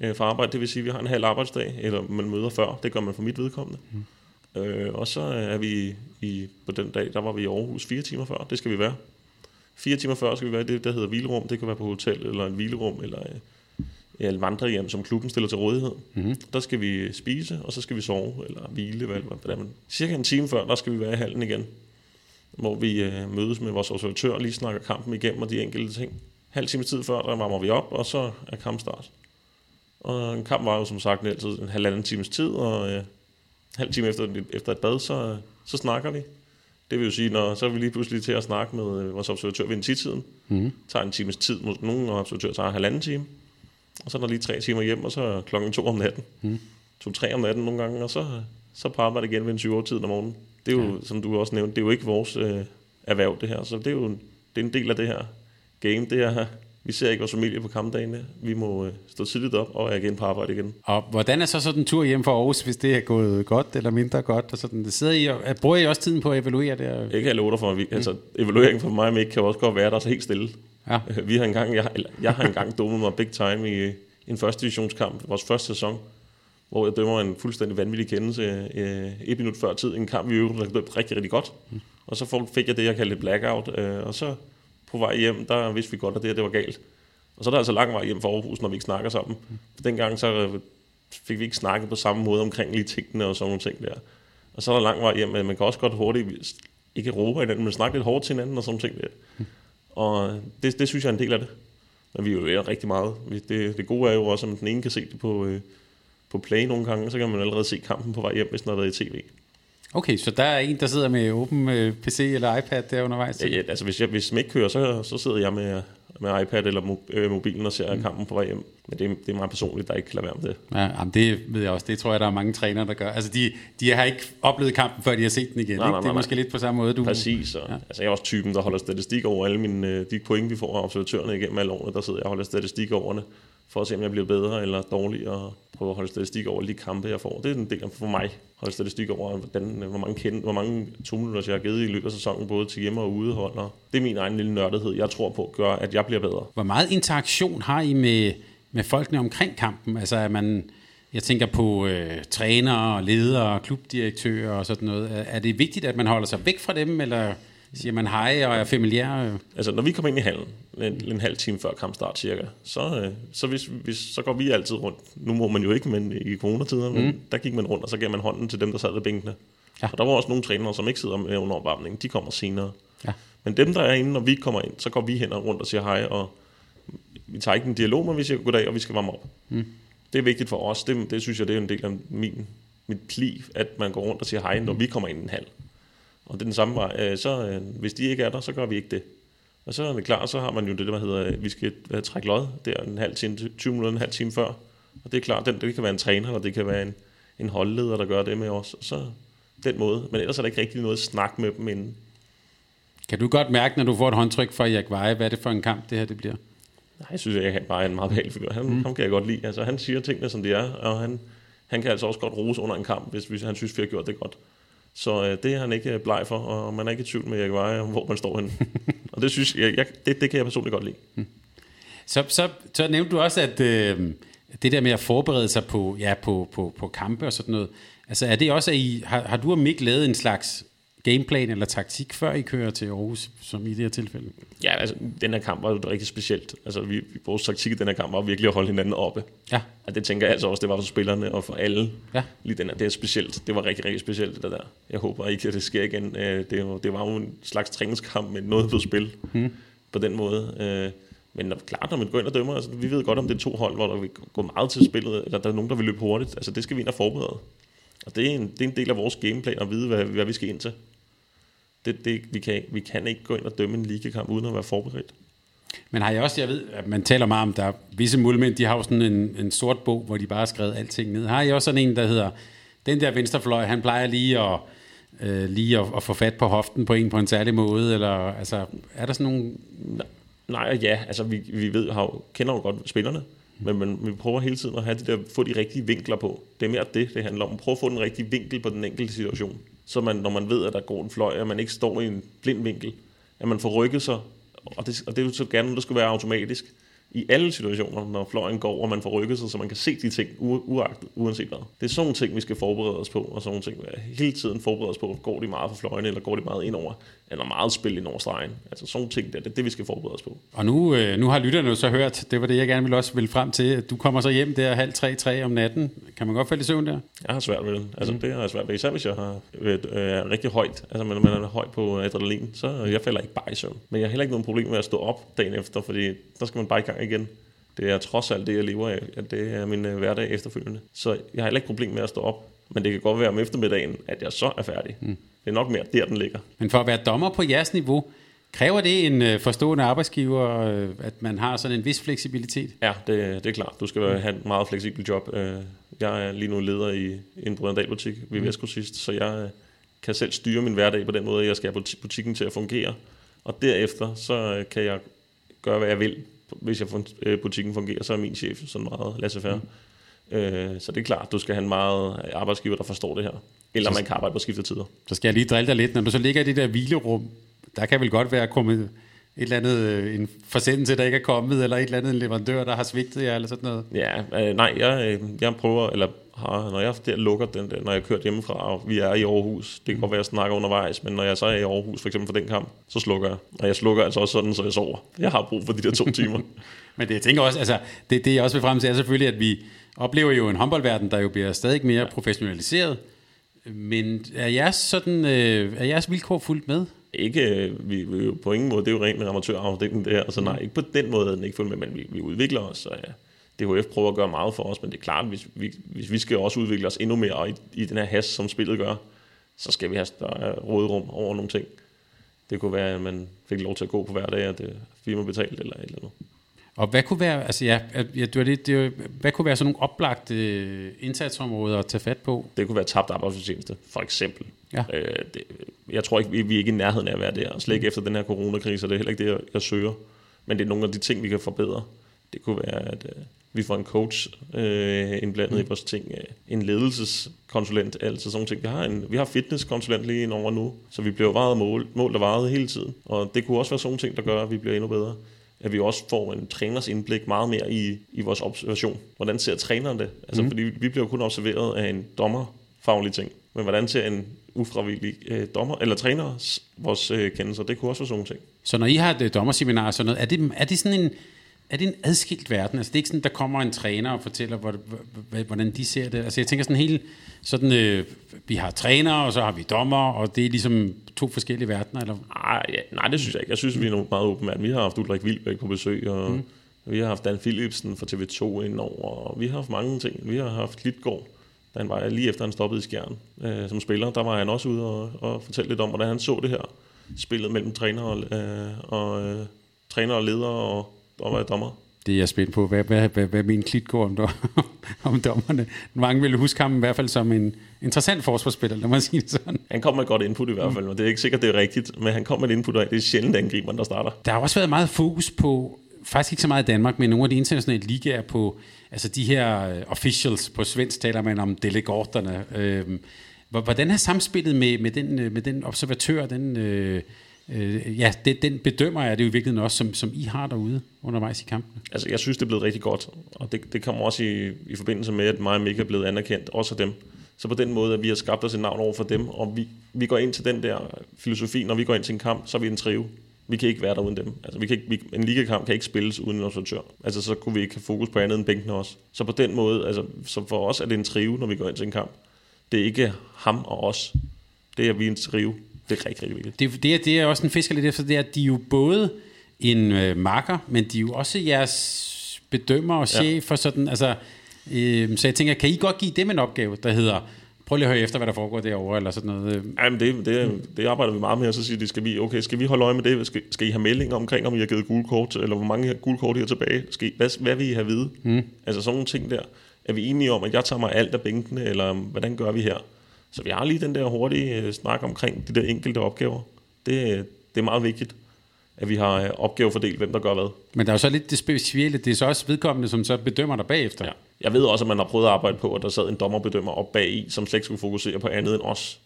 øh, for arbejde. Det vil sige, at vi har en halv arbejdsdag, eller man møder før. Det gør man for mit vedkommende. Mm. Øh, og så er vi i, på den dag, der var vi i Aarhus fire timer før. Det skal vi være. Fire timer før skal vi være i det, der hedder hvilerum. Det kan være på hotel, eller en hvilerum, eller øh, et vandrehjem, som klubben stiller til rådighed. Mm. Der skal vi spise, og så skal vi sove, eller hvile. Hvad, hvad, hvad, Cirka en time før, der skal vi være i hallen igen. Hvor vi øh, mødes med vores observatør og lige snakker kampen igennem og de enkelte ting. Halv time tid før, der varmer vi op, og så er kampstart. Og en kamp var jo som sagt altid en halvanden times tid, og øh, halv time efter, efter et bad, så, så snakker vi. Det vil jo sige, når så er vi lige pludselig til at snakke med øh, vores observatør ved en tidtiden. Mm. tager en times tid, måske nogen observatør tager en halvanden time. Og så er der lige tre timer hjem, og så klokken to om natten. Mm. To-tre om natten nogle gange, og så, så på arbejde igen ved en 20 tid om morgenen. Det er jo, ja. som du også nævnte, det er jo ikke vores øh, erhverv, det her. Så det er jo det er en del af det her game. Det er vi ser ikke vores familie på kampdagene. Vi må øh, stå tidligt op og er igen på arbejde igen.
Og hvordan er så sådan en tur hjem fra Aarhus, hvis det er gået godt eller mindre godt? Og sådan, det sidder I og, bruger I også tiden på at evaluere det?
Ikke jeg lover for mig. Mm. Altså, evalueringen for mig og Mik kan også godt være der så helt stille. Ja. Vi har engang, jeg, jeg har engang dummet mig big time i en første divisionskamp, vores første sæson, hvor jeg dømmer en fuldstændig vanvittig kendelse øh, et minut før tid. En kamp, vi øvrigt rigtig, rigtig, rigtig godt. Mm. Og så fik jeg det, jeg kaldte blackout. Øh, og så på vej hjem, der vidste vi godt, at det, det var galt. Og så er der altså lang vej hjem fra Aarhus, når vi ikke snakker sammen. For dengang så øh, fik vi ikke snakket på samme måde omkring lige tingene og sådan nogle ting der. Og så er der lang vej hjem, men man kan også godt hurtigt, ikke råbe hinanden, men snakke lidt hårdt til hinanden og sådan ting der. Og det, det synes jeg er en del af det. Men vi jo rigtig meget. Det, det gode er jo også, at den ene kan se det på, øh, på play nogle gange, så kan man allerede se kampen på vej hjem, hvis den har været i tv.
Okay, så der er en, der sidder med åben øh, PC eller iPad der undervejs?
Ja, ja, altså hvis jeg hvis ikke kører, så, så sidder jeg med, med iPad eller øh, mobilen og ser mm. kampen på vej hjem. Men det, det er meget personligt, der ikke kan lade være med det.
Ja, jamen det ved jeg også. Det tror jeg, der er mange trænere, der gør. Altså de, de har ikke oplevet kampen, før de har set den igen. Nej, nej, nej, det er måske lidt på samme måde, du...
Præcis. Og, ja. Altså jeg er også typen, der holder statistik over alle mine, øh, de point, vi får af observatørerne igennem alle årene. Der sidder jeg og holder statistik over det for at se, om jeg bliver bedre eller dårligere, og prøve at holde statistik over de kampe, jeg får. Det er en del for mig, holde statistik over, hvordan, hvor mange, kend, hvor mange tumulter, jeg har givet i løbet af sæsonen, både til hjemme og udehold. Og det er min egen lille nørdethed, jeg tror på, gør, at jeg bliver bedre.
Hvor meget interaktion har I med, med folkene omkring kampen? Altså, er man, jeg tænker på øh, trænere, ledere, klubdirektører og sådan noget. Er, er det vigtigt, at man holder sig væk fra dem, eller Siger man hej og er familiær?
Altså, når vi kommer ind i hallen, en, en halv time før kampstart cirka, så, øh, så, hvis, hvis, så går vi altid rundt. Nu må man jo ikke, men i coronatider, mm. men der gik man rundt, og så gav man hånden til dem, der sad ved bænkene. Ja. Og der var også nogle trænere, som ikke sidder med under opvarmningen. De kommer senere. Ja. Men dem, der er inde, når vi kommer ind, så går vi hen og rundt og siger hej, og vi tager ikke en dialog, men vi siger goddag, og vi skal varme op. Mm. Det er vigtigt for os. Det, det synes jeg, det er en del af min, mit pli, at man går rundt og siger hej, når vi kommer ind i en hal. Og det er den samme vej. Øh, så, øh, hvis de ikke er der, så gør vi ikke det. Og så er det klart, så har man jo det, der hedder, vi skal trække lod der en halv time, 20 minutter, en halv time før. Og det er klart, den, det kan være en træner, eller det kan være en, en holdleder, der gør det med os. Så den måde. Men ellers er der ikke rigtig noget snak med dem inden.
Kan du godt mærke, når du får et håndtryk fra Jack Veje, hvad er det for en kamp, det her det bliver?
Nej, jeg synes, at jeg bare er en meget behagelig figur. Han, mm. ham kan jeg godt lide. Altså, han siger tingene, som de er, og han, han kan altså også godt rose under en kamp, hvis, hvis han synes, vi har gjort det godt. Så øh, det er han ikke øh, bleg for, og man er ikke i tvivl med Erik Veje hvor man står henne. og det synes jeg, jeg det, det kan jeg personligt godt lide. Hmm.
Så, så, så nævnte du også, at øh, det der med at forberede sig på, ja, på, på, på kampe og sådan noget, altså er det også, at I, har, har du og Mik lavet en slags gameplan eller taktik, før I kører til Aarhus, som i det her tilfælde?
Ja, altså, den her kamp var jo rigtig specielt. Altså, vi, vores taktik i den her kamp var virkelig at holde hinanden oppe. Ja. Og det tænker jeg altså også, det var for spillerne og for alle. Ja. Lige den her, det er specielt. Det var rigtig, rigtig specielt, det der. Jeg håber ikke, at det sker igen. Øh, det, var, det var jo en slags træningskamp med noget på spil. Hmm. På den måde. Øh, men når, klart, når man går ind og dømmer, altså, vi ved godt, om det er to hold, hvor der vil gå meget til spillet, eller der er nogen, der vil løbe hurtigt. Altså, det skal vi ind og forberede. Og det er en, det er en del af vores gameplan at vide, hvad, hvad vi skal ind til. Det, det, vi, kan, vi kan ikke gå ind og dømme en ligekamp uden at være forberedt.
Men har jeg også, jeg ved, at man taler meget om, der er visse muldmænd, de har jo sådan en, en sort bog, hvor de bare har skrevet alting ned. Har I også sådan en, der hedder, den der venstrefløj, han plejer lige at, øh, lige at, at få fat på hoften på en på en særlig måde, eller altså, er der sådan nogle...
Nej og ja, altså vi, vi ved, har, kender jo godt spillerne, Men, men vi prøver hele tiden at have de der, få de rigtige vinkler på. Det er mere det, det handler om. Prøve at få den rigtige vinkel på den enkelte situation. Så man, når man ved, at der går en fløj, at man ikke står i en blind vinkel, at man får rykket sig, og det, og det er jo så gerne, at det skal være automatisk i alle situationer, når fløjen går, og man får rykket sig, så man kan se de ting, uagtet, uanset hvad. Det er sådan nogle ting, vi skal forberede os på, og sådan nogle ting, vi hele tiden forberede os på, går de meget for fløjene, eller går de meget ind over, eller meget spil ind over stregen. Altså sådan ting, det er det, vi skal forberede os på.
Og nu, øh, nu har lytterne jo så hørt, det var det, jeg gerne ville også vil frem til. Du kommer så hjem der halv tre, tre om natten. Kan man godt falde i søvn der?
Jeg har svært ved det. Altså, mm. det har jeg svært ved. Især hvis jeg har været øh, rigtig højt, altså man, man er høj på adrenalin, så jeg falder ikke bare i søvn. Men jeg har heller ikke nogen problem med at stå op dagen efter, fordi der skal man bare i gang igen. Det er trods alt det, jeg lever af. At det er min øh, hverdag efterfølgende. Så jeg har heller ikke problem med at stå op. Men det kan godt være om eftermiddagen, at jeg så er færdig. Mm. Det er nok mere der, den ligger.
Men for at være dommer på jeres niveau, Kræver det en øh, forstående arbejdsgiver, øh, at man har sådan en vis fleksibilitet?
Ja, det, det er klart. Du skal have en meget fleksibel job. Øh, jeg er lige nu leder i en Brøndal-butik ved mm. Vestgrossist, så jeg kan selv styre min hverdag på den måde, at jeg skal have butikken til at fungere. Og derefter, så kan jeg gøre, hvad jeg vil hvis jeg butikken fungerer, så er min chef sådan meget laissez-faire. Mm. Øh, så det er klart, du skal have en meget arbejdsgiver, der forstår det her. Eller så, man kan arbejde på tider.
Så skal jeg lige drille dig lidt. Når du så ligger i det der hvilerum, der kan vel godt være kommet et eller andet, øh, en forsendelse, der ikke er kommet, eller et eller andet en leverandør, der har svigtet jer, eller sådan noget?
Ja, øh, nej, jeg, jeg prøver, eller har, når jeg der lukker den der, når jeg kørt hjemmefra, og vi er i Aarhus, det kan godt være, at jeg snakker undervejs, men når jeg så er i Aarhus, for eksempel for den kamp, så slukker jeg. Og jeg slukker altså også sådan, så jeg sover. Jeg har brug for de der to timer.
men det, jeg tænker også, altså, det, det jeg også vil frem til, er selvfølgelig, at vi oplever jo en håndboldverden, der jo bliver stadig mere professionaliseret. Men er jeres, sådan, øh, er jeres vilkår fuldt med?
Ikke, øh, vi, vi på ingen måde, det er jo rent en amatørafdeling det her, altså nej, ikke på den måde er den ikke fuldt med, men vi, vi udvikler os, og øh, ja, DHF prøver at gøre meget for os, men det er klart, hvis vi, hvis vi skal også udvikle os endnu mere i, i den her has, som spillet gør, så skal vi have større øh, rådrum over nogle ting. Det kunne være, at man fik lov til at gå på hver dag, at det firma betalt eller et eller andet.
Og hvad kunne være, altså ja, ja det var det, det var, hvad kunne være sådan nogle oplagte øh, indsatsområder at tage fat på?
Det kunne være tabt arbejdsfortjeneste, for eksempel. Ja. Øh, det, jeg tror ikke, vi, vi er ikke i nærheden af at være der, slet ikke efter den her coronakrise, og det er heller ikke det, jeg, jeg søger. Men det er nogle af de ting, vi kan forbedre. Det kunne være, at øh, vi får en coach øh, indblandet mm. i vores ting, øh, en ledelseskonsulent, altså sådan ting. Vi har en vi har fitnesskonsulent lige ind over nu, så vi bliver varet mål, mål der varet hele tiden. Og det kunne også være sådan ting, der gør, at vi bliver endnu bedre. At vi også får en træners indblik meget mere i, i vores observation. Hvordan ser træneren det? Altså, mm. fordi vi bliver kun observeret af en dommerfaglig ting. Men hvordan ser en ufravillig øh, dommer, eller træner vores øh, kendelser? Det kunne også være sådan ting.
Så når I har et øh, dommerseminar og sådan noget, er det, er det sådan en er det en adskilt verden? Altså det er ikke sådan, der kommer en træner og fortæller, hvordan de ser det. Altså jeg tænker sådan helt, sådan, øh, vi har træner, og så har vi dommer, og det er ligesom to forskellige verdener, eller?
Nej, ja, nej det synes jeg ikke. Jeg synes, vi er meget åbne Vi har haft Ulrik Vilbæk på besøg, og mm. vi har haft Dan Philipsen fra TV2 indover, og vi har haft mange ting. Vi har haft Litgård, da han var lige efter han stoppede i Skjern øh, som spiller, der var han også ude og, og fortælle lidt om, hvordan han så det her spillet mellem træner og, øh, og øh, træner og leder og dommer er dommer.
Det er jeg spændt på. Hvad, hvad, hvad, hvad min klit går om, om dommerne? Mange vil huske ham i hvert fald som en interessant forsvarsspiller, lad mig sige det sådan.
Han kom med et godt input i hvert fald, og det er ikke sikkert, det er rigtigt, men han kom med et input, og det er sjældent angriberen, der starter.
Der har også været meget fokus på, faktisk ikke så meget i Danmark, men nogle af de internationale ligaer på, altså de her øh, officials, på svensk taler man om delegorterne. Øhm, hvordan har samspillet med, med, den, øh, med den observatør, den... Øh, øh, ja, det, den bedømmer jeg det jo i virkeligheden også, som, som I har derude undervejs i kampen.
Altså, jeg synes, det er blevet rigtig godt, og det, det kommer også i, i forbindelse med, at mig og Mika er blevet anerkendt, også af dem. Så på den måde, at vi har skabt os et navn over for dem, og vi, vi går ind til den der filosofi, når vi går ind til en kamp, så er vi en trive. Vi kan ikke være der uden dem. Altså, vi kan ikke, vi, en ligakamp kan ikke spilles uden en observatør. Altså, så kunne vi ikke have fokus på andet end bænkene også. Så på den måde, altså, så for os er det en trive, når vi går ind til en kamp. Det er ikke ham og os. Det er, vi en trive. Det er rigtig, rigtig vigtigt.
Det, det, er, det er også en fisker lidt efter, det er, at de er jo både en øh, marker, men de er jo også jeres bedømmer og chef ja. sådan, altså, øh, så jeg tænker, kan I godt give dem en opgave, der hedder, prøv lige at høre efter, hvad der foregår derovre, eller sådan noget.
Jamen, det, det, det arbejder vi meget med, og så siger de, skal vi, okay, skal vi holde øje med det? Skal, skal I have meldinger omkring, om I har givet gule kort, eller hvor mange gule kort I har tilbage? Skal I, hvad, hvad vil I have at vide? Mm. Altså sådan nogle ting der. Er vi enige om, at jeg tager mig alt af bænkene, eller hvordan gør vi her? Så vi har lige den der hurtige øh, snak omkring de der enkelte opgaver. Det, det er meget vigtigt. at vi har øh, opgavefordelt, hvem der gør hvad.
Men der er jo så lidt det specielle, det er så også vedkommende, som så bedømmer dig bagefter.
Ja. Jeg ved også, at man har prøvet at arbejde på, at der sad en dommerbedømmer op bag i, som slet ikke skulle fokusere på andet end os.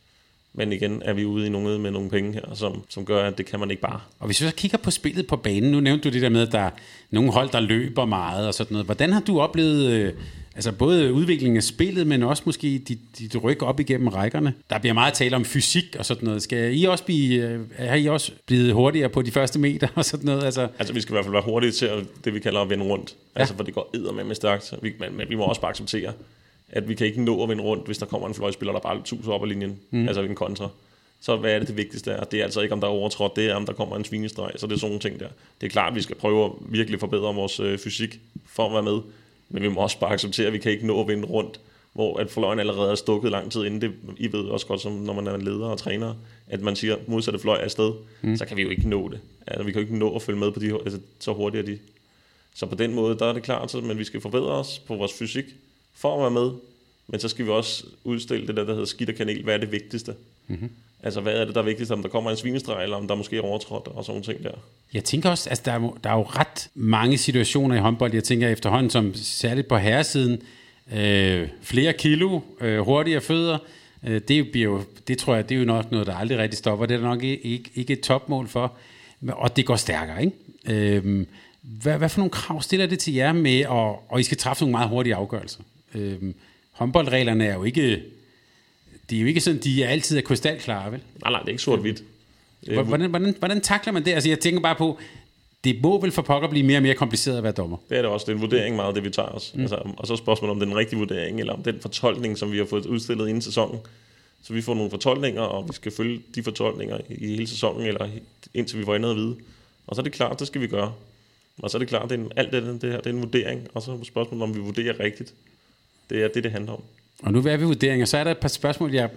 Men igen er vi ude i noget med nogle penge her, som, som gør, at det kan man ikke bare.
Og hvis vi så kigger på spillet på banen, nu nævnte du det der med, at der er nogle hold, der løber meget og sådan noget. Hvordan har du oplevet øh, altså både udviklingen af spillet, men også måske dit, dit ryg op igennem rækkerne? Der bliver meget tale om fysik og sådan noget. Skal I også blive, øh, er I også blevet hurtigere på de første meter og sådan noget? Altså,
Altså, vi skal i hvert fald være hurtige til at, det, vi kalder at vende rundt. Ja. Altså, for det går edder med med stærkt. Vi, men, men vi må også bare acceptere, at vi kan ikke nå at vende rundt, hvis der kommer en fløjspiller, der bare tuser op ad linjen. Mm. Altså en kontra. Så hvad er det det vigtigste er? Det er altså ikke, om der er overtrådt, det er, om der kommer en svinestreg. Så det er sådan nogle ting der. Det er klart, at vi skal prøve at virkelig forbedre vores øh, fysik for at være med. Men vi må også bare acceptere, at vi kan ikke nå at vende rundt, hvor at fløjen allerede er stukket lang tid inden det. I ved også godt, som når man er leder og træner, at man siger, modsatte fløj er afsted, mm. så kan vi jo ikke nå det. Altså, vi kan jo ikke nå at følge med på de, altså, så hurtigt er de. Så på den måde, der er det klart, så, men vi skal forbedre os på vores fysik for at være med. Men så skal vi også udstille det der, der hedder skidt og kanel. Hvad er det vigtigste? Mm-hmm. Altså, hvad er det, der er vigtigst? Om der kommer en svinestreg, eller om der måske er overtrådt, og sådan nogle ting der.
Jeg tænker også, altså der er, jo- der er jo ret mange situationer i håndbold, jeg tænker efterhånden, som særligt på herresiden, øh, flere kilo, øh, hurtigere fødder, øh, det, bliver jo, det tror jeg, det er jo nok noget, der aldrig rigtig stopper. Det er der nok ikke, ikke et topmål for, og det går stærkere, ikke? Øh, hvad, hvad for nogle krav stiller det til jer med, og, og I skal træffe nogle meget hurtige afgørelser? Øh, håndboldreglerne er jo ikke, det er jo ikke sådan, de er altid er krystalklare, vel?
Nej, nej, det er ikke sort-hvidt.
Hvor- Hvordan, hvordan, hvordan takler man det? Altså, jeg tænker bare på, det må vel for pokker blive mere og mere kompliceret at være dommer.
Det er det også. Det er en vurdering meget, det vi tager os. Mm. Altså, og så spørgsmålet om den rigtige vurdering, eller om den fortolkning, som vi har fået udstillet inden sæsonen. Så vi får nogle fortolkninger, og vi skal følge de fortolkninger i hele sæsonen, eller indtil vi får andet at vide. Og så er det klart, det skal vi gøre. Og så er det klart, det er en, alt det, det her, det er en vurdering, og så er spørgsmålet, om vi vurderer rigtigt. Det er det, det handler om.
Og nu er vi vurderinger, så er der et par spørgsmål, jeg,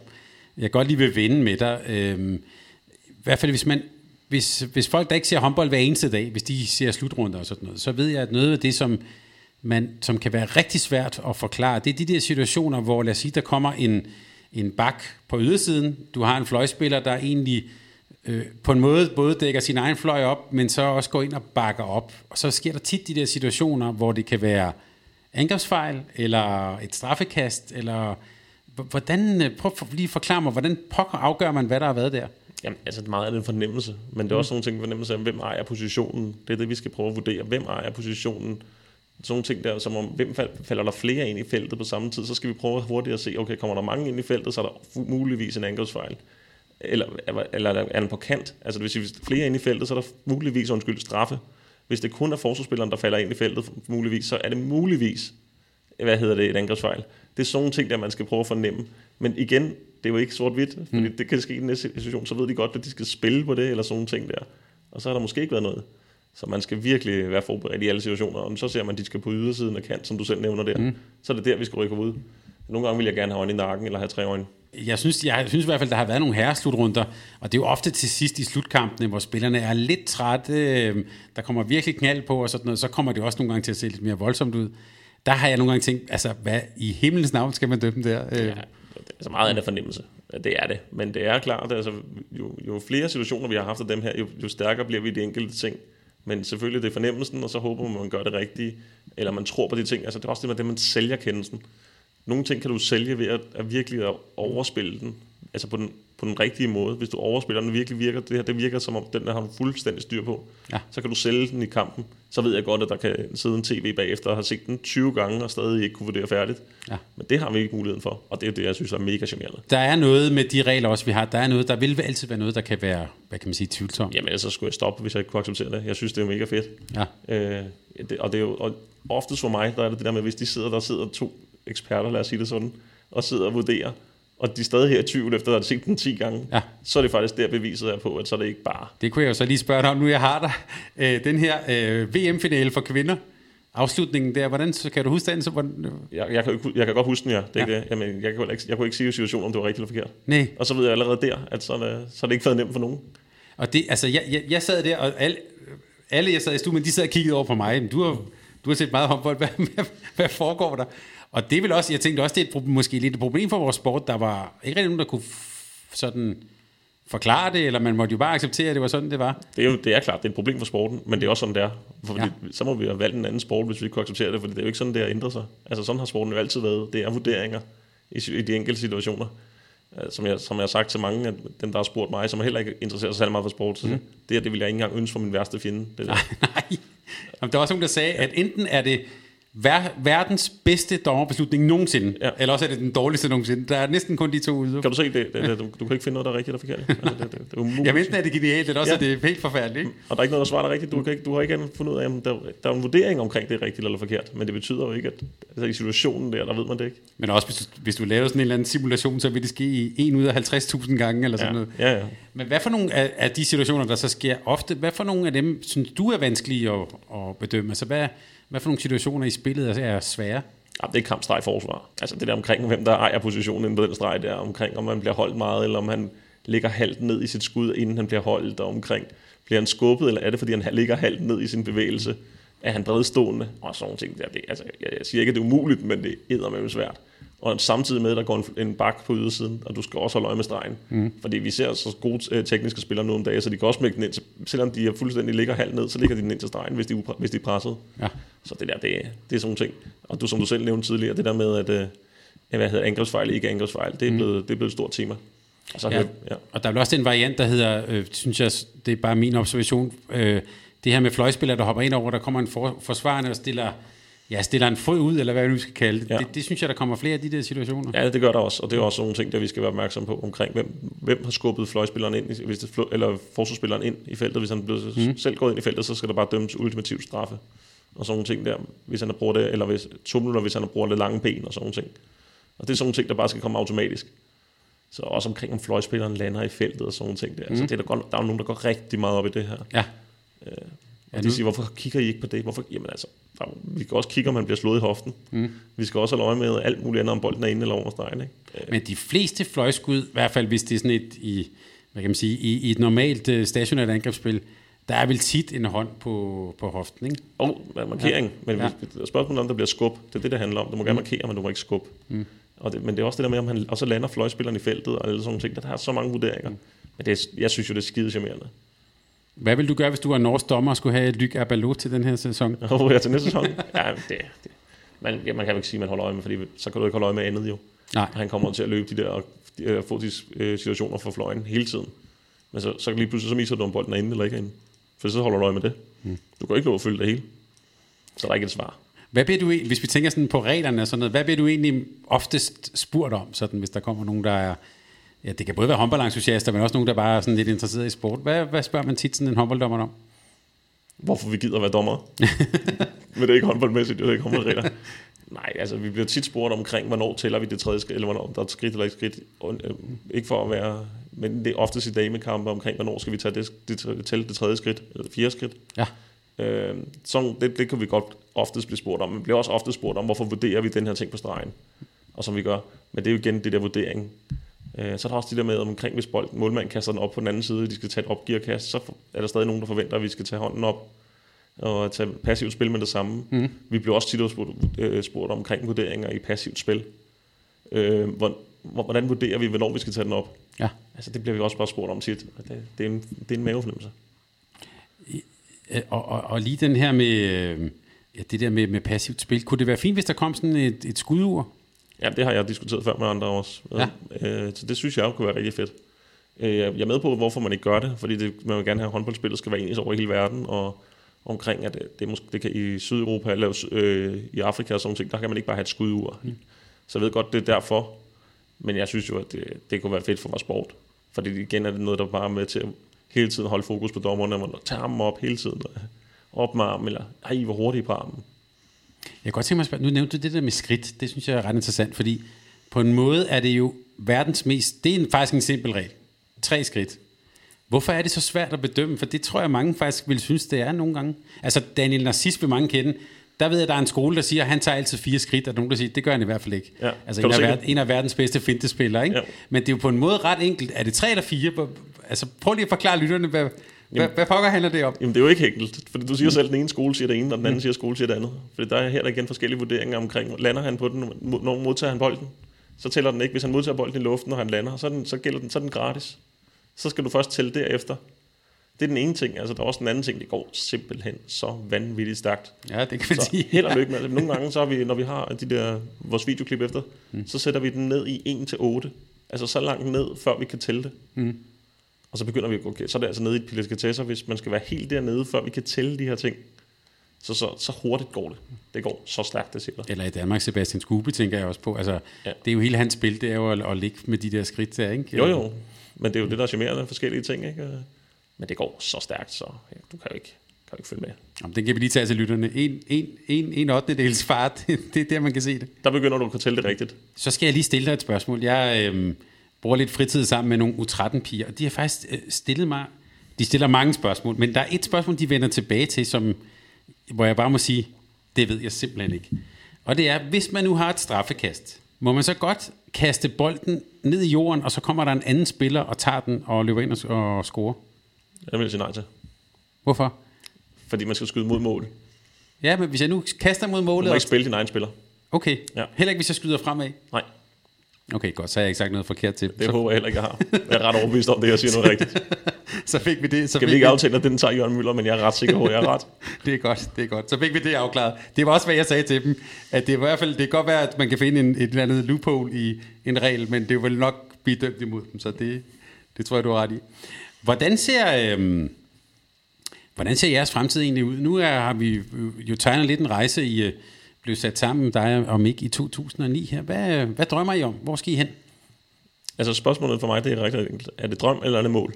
jeg godt lige vil vende med dig. Øhm, I hvert fald, hvis, man, hvis, hvis folk, der ikke ser håndbold hver eneste dag, hvis de ser slutrunder og sådan noget, så ved jeg, at noget af det, som, man, som kan være rigtig svært at forklare, det er de der situationer, hvor lad os sige, der kommer en, en bak på ydersiden, du har en fløjspiller, der egentlig øh, på en måde både dækker sin egen fløj op, men så også går ind og bakker op. Og så sker der tit de der situationer, hvor det kan være angrebsfejl, eller et straffekast, eller hvordan, øh, prøv lige at forklare mig, hvordan pokker afgør man, hvad der har været der?
Jamen, altså meget af det en fornemmelse, men det er også nogle ting, fornemmelse af, hvem ejer positionen. Det er det, vi skal prøve at vurdere. Hvem ejer positionen? Sådan nogle ting der, som om, hvem fal- falder der flere ind i feltet på samme tid, så skal vi prøve hurtigt at se, okay, kommer der mange ind i feltet, så er der muligvis en angrebsfejl. Eller, eller er den på kant? Altså, det vil sige, hvis er flere ind i feltet, så er der muligvis, undskyld, straffe. Hvis det kun er forsvarsspilleren, der falder ind i feltet, muligvis, så er det muligvis, hvad hedder det, et angrebsfejl. Det er sådan nogle ting, der man skal prøve at fornemme. Men igen, det er jo ikke sort-hvidt, fordi mm. det kan ske i den næste situation, så ved de godt, at de skal spille på det, eller sådan nogle ting der. Og så har der måske ikke været noget. Så man skal virkelig være forberedt i alle situationer. Og så ser man, at de skal på ydersiden af kant, som du selv nævner der. Mm. Så er det der, vi skal rykke ud. Nogle gange vil jeg gerne have øjne i nakken, eller have tre øjne.
Jeg synes, jeg synes i hvert fald, der har været nogle herreslutrunder, og det er jo ofte til sidst i slutkampene, hvor spillerne er lidt trætte, øh, der kommer virkelig knald på og sådan noget, så kommer det også nogle gange til at se lidt mere voldsomt ud. Der har jeg nogle gange tænkt, altså hvad i himlens navn skal man dømme der? Øh,
Ja, altså meget andet fornemmelse. Ja, Det er det. Men det er klart, altså, jo, jo flere situationer vi har haft af dem her, jo, jo stærkere bliver vi i de enkelte ting. Men selvfølgelig det er fornemmelsen, og så håber man, at man gør det rigtige, eller man tror på de ting. Altså det er også det med det, man sælger kendelsen. Nogle ting kan du sælge ved at, at virkelig at overspille den, altså på den, på den rigtige måde. Hvis du overspiller den, virkelig virker, det her det virker som om, den der har du fuldstændig styr på.
Ja.
Så kan du sælge den i kampen. Så ved jeg godt, at der kan sidde en tv bagefter og har set den 20 gange og stadig ikke kunne vurdere færdigt.
Ja.
Men det har vi ikke muligheden for, og det er det, jeg synes er mega charmerende.
Der er noget med de regler også, vi har. Der er noget, der vil altid være noget, der kan være, hvad kan man sige, tvivlsomt.
Jamen ellers så skulle jeg stoppe, hvis jeg ikke kunne acceptere det. Jeg synes, det er mega fedt.
Ja.
Øh, det, og det er jo og oftest for mig, der er det det der med, hvis de sidder, der sidder to eksperter, lad os sige det sådan, og sidder og vurderer, og de er stadig her i tvivl, efter at have set den 10 gange,
Ja.
så er det faktisk der beviset er på, at så er det ikke bare...
Det kunne jeg jo så lige spørge dig om, nu jeg har dig. Øh, den her øh, VM-finale for kvinder, afslutningen der, hvordan så kan du huske den? Så, hvordan,
Jeg, jeg, kan, ikke- jeg kan godt huske den, ja. Det er
Ja.
det. Jamen, jeg, kan, ikke, jeg kunne ikke sige situationen, om det var rigtigt eller forkert.
nej,
Og så ved jeg allerede der, at så det, så er det ikke været nemt for nogen.
Og det, altså, jeg, jeg, jeg sad der, og alle, alle jeg sad i stuen, men de sad og kiggede over på mig. Men du har, du har set meget håndbold. Hvad, hvad, hvad foregår der? Og det vil også, jeg tænkte også, det er et, pro- måske lidt et problem for vores sport. Der var ikke rigtig nogen, der kunne sådan forklare det, eller man måtte jo bare acceptere, at det var sådan, det var.
Det er jo det er klart, det er et problem for sporten, men det er også sådan, det er. Fordi
Ja.
ja. så må vi have valgt en anden sport, hvis vi ikke kunne acceptere det, for det er jo ikke sådan, det har ændret sig. Altså sådan har sporten jo altid været. Det er vurderinger i, i de enkelte situationer. Øh, Som jeg, som jeg har sagt til mange af dem, der har spurgt mig, som heller ikke interesserer sig særlig meget for sport, så mm. det her, det vil jeg ikke engang ønske for min værste fjende. Det der.
Nej. Jamen, der var også nogen, der sagde, at enten er det ver- verdens bedste dommerbeslutning nogensinde, ja. Eller også er det den dårligste nogensinde. Der er næsten kun de to ude.
Kan du se det? det, det du, du kan ikke finde noget, der er rigtigt eller forkert. Altså, det, det, det er umuligt.
Jamen, enten er det genialt, eller også ja. Er det helt forfærdeligt. Ikke?
Og der er ikke noget, der svarer dig rigtigt. Du, kan ikke, du har ikke fundet ud af, om der, der er en vurdering omkring, det er rigtigt eller forkert. Men det betyder jo ikke, at altså, i situationen der, der ved man det ikke.
Men også hvis du, hvis du laver sådan en eller anden simulation, så vil det ske i 1 ud af 50.000 gange, eller sådan
Ja,
noget.
ja, ja.
Men hvad for nogle af, af de situationer, der så sker ofte, hvad for nogle af dem, synes du er vanskelige at, at bedømme? Altså, hvad, hvad for nogle situationer i spillet altså, er svære?
Ja, det er kampstreg forsvar. Altså det der omkring, hvem der ejer positionen på den streg der, omkring om man bliver holdt meget, eller om han ligger halvt ned i sit skud, inden han bliver holdt, og omkring, bliver han skubbet, eller er det, fordi han ligger halvt ned i sin bevægelse? Er han bredstående? Og sådan nogle ting der. Det, altså, jeg, jeg siger ikke, at det er umuligt, men det er med svært. Og samtidig med, at der går en, en bak på ydersiden, og du skal også holde øje med stregen. Mm. Fordi vi ser så gode øh, tekniske spillere nu om dagen, så de kan også smække den ind. til- Selvom de er fuldstændig ligger halvt ned, så ligger de den ind til stregen, hvis de, upre- hvis de er presset.
Ja.
Så det der, det, det er sådan nogle ting. Og du, som du selv nævnte tidligere, det der med, at øh, hvad hedder angrebsfejl, ikke angrebsfejl, det er, blevet, det er blevet et stort tema. Og så
Ja.
ja. ja.
Og der er vel også den variant, der hedder, øh, synes jeg, det er bare min observation, øh, det her med fløjspillere, der hopper ind over, der kommer en for, forsvarende og stiller, ja, stiller en frø ud, eller hvad vi nu skal kalde det. Ja. Det. Det synes jeg, der kommer flere af de der situationer.
ja, det gør der også, og det er også nogle ting, der vi skal være opmærksom på omkring, hvem, hvem har skubbet fløjspilleren ind, hvis det, flø- eller forsvarsspilleren ind i feltet. Hvis han blev mm. selv gået ind i feltet, så skal der bare dømmes ultimativ straffe. Og sådan nogle ting der, hvis han har brugt det, eller hvis, to minutter, hvis han har brugt lidt lange ben og sådan nogle ting. Og det er sådan nogle ting, der bare skal komme automatisk. Så også omkring, om fløjspilleren lander i feltet og sådan nogle ting der. Mm. Så det er der, godt, der er nogen, der går rigtig meget op i det her.
Ja.
Og ja, de siger, hvorfor kigger I ikke på det? Hvorfor? Jamen altså, der, vi kan også kigge, om man bliver slået i hoften. Mm. Vi skal også holde øje med alt muligt andet, om bolden er inde eller over stregen. Ikke? Øh,
Men de fleste fløjskud, i hvert fald hvis det er sådan et, i, hvad kan man sige, i, i et normalt uh, stationært angrebsspil, der er vel tit en hånd på, på hoften, ikke?
Og markering, ja. men
Ja.
spørgsmålet om, der bliver skub, det er det, det handler om. Du må gerne markere, men du må ikke skub. Mm. Og det, men det er også det der med, om han også lander fløjspilleren i feltet, og alle sådan nogle ting. Der er så mange vurderinger. Mm. Men det er, jeg synes jo, det er skide charmerende.
Hvad vil du gøre, hvis du var norsk dommer og skulle have Lyk Abalo til den her sæson?
Og jeg til næste sæson? ja, det, det. Man, ja, man kan jo ikke sige, at man holder øje med, fordi så kan du ikke holde øje med andet jo.
Nej.
Og han kommer til at løbe de der, de, øh, få de øh, situationer for fløjen hele tiden. Men så, så lige pludselig så miser du, om bolden er inde eller ikke er inde. For så holder du øje med det.
Hmm.
Du kan ikke nå at følge det hele. Så der er ikke et svar.
Hvad bliver du, e- hvis vi tænker sådan på reglerne og sådan noget, hvad bliver du egentlig oftest spurgt om, sådan, hvis der kommer nogen, der er, ja, det kan både være håndboldentusiaster, men også nogen, der bare er sådan lidt interesseret i sport. Hvad, hvad spørger man tit sådan en håndbolddommer om?
Hvorfor vi gider være dommer. Men det er ikke håndboldmæssigt, det er ikke håndboldregler. Nej, altså vi bliver tit spurgt omkring, hvornår tæller vi det tredje skridt, eller hvornår der er et skridt eller ikke skridt. Og, øh, ikke for at være, men det er oftest i damekampe omkring, hvornår skal vi tage det, det, tælle det tredje skridt, eller fjerde skridt.
Ja.
Øh, sådan, det, det kan vi godt oftest blive spurgt om. Men bliver også ofte spurgt om, hvorfor vurderer vi den her ting på stregen, og som vi gør. Men det er jo igen det der vurdering. Øh, så er der også det der med, omkring hvis bolden, målmanden kaster den op på den anden side, de skal tage et opgearkast, så er der stadig nogen, der forventer, at vi skal tage hånden op og tage passivt spil med det samme. Mm. Vi bliver også tit spurgt, øh, spurgt omkring vurderinger i passivt spil. Øh, hvor, hvor- hvordan vurderer vi, hvornår vi skal tage den op?
Ja.
Altså, det bliver vi også bare spurgt om tit. og Det, det, er, en, det er en mavefornemmelse.
Øh, Og, og, og lige den her med, øh, ja, det der med, med passivt spil, kunne det være fint, hvis der kom sådan et, et skudur?
Ja, det har jeg diskuteret før med andre også.
Ja.
Øh, så det synes jeg jo kunne være rigtig fedt. Øh, jeg er med på, hvorfor man ikke gør det, fordi det, man vil gerne have, at håndboldspillet skal være ens over hele verden, og omkring, at det, det, måske, det kan i Sydeuropa, eller øh, i Afrika og sådan ting, der kan man ikke bare have et skudur. Mm. Så jeg ved godt, det er derfor, men jeg synes jo, at det, det kunne være fedt for vores sport. Fordi igen er det noget, der bare er med til at hele tiden holde fokus på dommerne, og man tager dem op hele tiden, op med armen, eller ej, hvor hurtigt på armen.
Jeg kan godt tænke mig at spørge, nu nævnte du det der med skridt, det synes jeg er ret interessant, fordi på en måde er det jo verdens mest, det er faktisk en simpel regel. Tre skridt. Hvorfor er det så svært at bedømme? For det tror jeg, mange faktisk vil synes, det er nogle gange. Altså Daniel Narcis vil mange kende. Der ved jeg, at der er en skole, der siger, at han tager altid fire skridt, og nogen, der siger, det gør han i hvert fald ikke.
Ja.
Altså en af,
se
ver- en af verdens bedste fintespillere, ikke?
Ja.
Men det er jo på en måde ret enkelt. Er det tre eller fire? Altså prøv lige at forklare lytterne, hvad, hvad, hvad pokker handler det om?
Jamen, det er jo ikke enkelt, fordi du siger selv, at den ene skole siger det ene, og den anden siger, at skole siger det andet. Fordi der er her der igen forskellige vurderinger omkring, lander han på den, når modtager han bolden, så tæller den ikke. Hvis han modtager bolden i luften, når han lander, så, den, så gælder den, så den gratis. så skal du først tælle derefter. Det er den ene ting. Altså, der er også den anden ting, det går simpelthen så vanvittigt stærkt.
Ja, det kan man
Så
sige.
held og lykke med. Nogle gange, så har vi, når vi har de der, vores videoklip efter, mm. så sætter vi den ned i 1-8. Altså så langt ned, før vi kan tælle det.
Mm.
Og så begynder vi okay, så er det altså nede i et pilaskatesser, hvis man skal være helt dernede, før vi kan tælle de her ting. Så, så, så hurtigt går det. Det går så stærkt, det siger.
Eller i Danmark, Sebastian Skube, tænker jeg også på. Altså, ja. Det er jo hele hans spil, det er jo at, at ligge med de der skridt der, ikke?
Jo, jo. Men det er jo det, der er charmerende forskellige ting, ikke? Men det går så stærkt, så ja, du kan jo ikke, kan jo ikke følge med.
Jamen, den kan vi lige tage til lytterne. En, en, en, en 8. dels fart, det er der, man kan se det.
Der begynder du at kunne tælle det rigtigt.
Så skal jeg lige stille dig et spørgsmål. Jeg øhm, bruger lidt fritid sammen med nogle U13-piger, og de har faktisk øh, stillet mig... De stiller mange spørgsmål, men der er et spørgsmål, de vender tilbage til, som, hvor jeg bare må sige, det ved jeg simpelthen ikke. Og det er, hvis man nu har et straffekast, må man så godt kaste bolden ned i jorden, og så kommer der en anden spiller og tager den og løber ind og, og scorer?
Jeg vil sige nej til.
Hvorfor?
Fordi man skal skyde mod mål.
Ja, men hvis jeg nu kaster mod
Du
målet...
må
Og...
ikke spille din egen spiller.
Okay. Ja. heller ikke hvis jeg skyder fremad.
Nej,
Okay, godt, så har jeg ikke sagt noget forkert til.
det
Så,
håber jeg heller ikke, jeg har. Jeg er ret overbevist om det, jeg siger noget rigtigt.
så fik vi det. Så
Skal vi ikke aftale, at den tager Jørgen Møller, men jeg er ret sikker på, at jeg er ret.
Det er godt, det er godt. Så fik vi det afklaret. Det var også, hvad jeg sagde til dem, at det er i hvert fald, det kan godt være, at man kan finde en, et eller andet loophole i en regel, men det vil nok blive dømt imod dem, så det, det tror jeg, du har ret i. Hvordan ser, øhm, hvordan ser jeres fremtid egentlig ud? Nu er, har vi jo tegnet lidt en rejse, I øh, blev sat sammen, dig og Mik, i 2009 her. Hvad, hvad drømmer I om? Hvor skal I hen?
Altså spørgsmålet for mig, det er rigtig enkelt. Er det drøm, eller er det mål?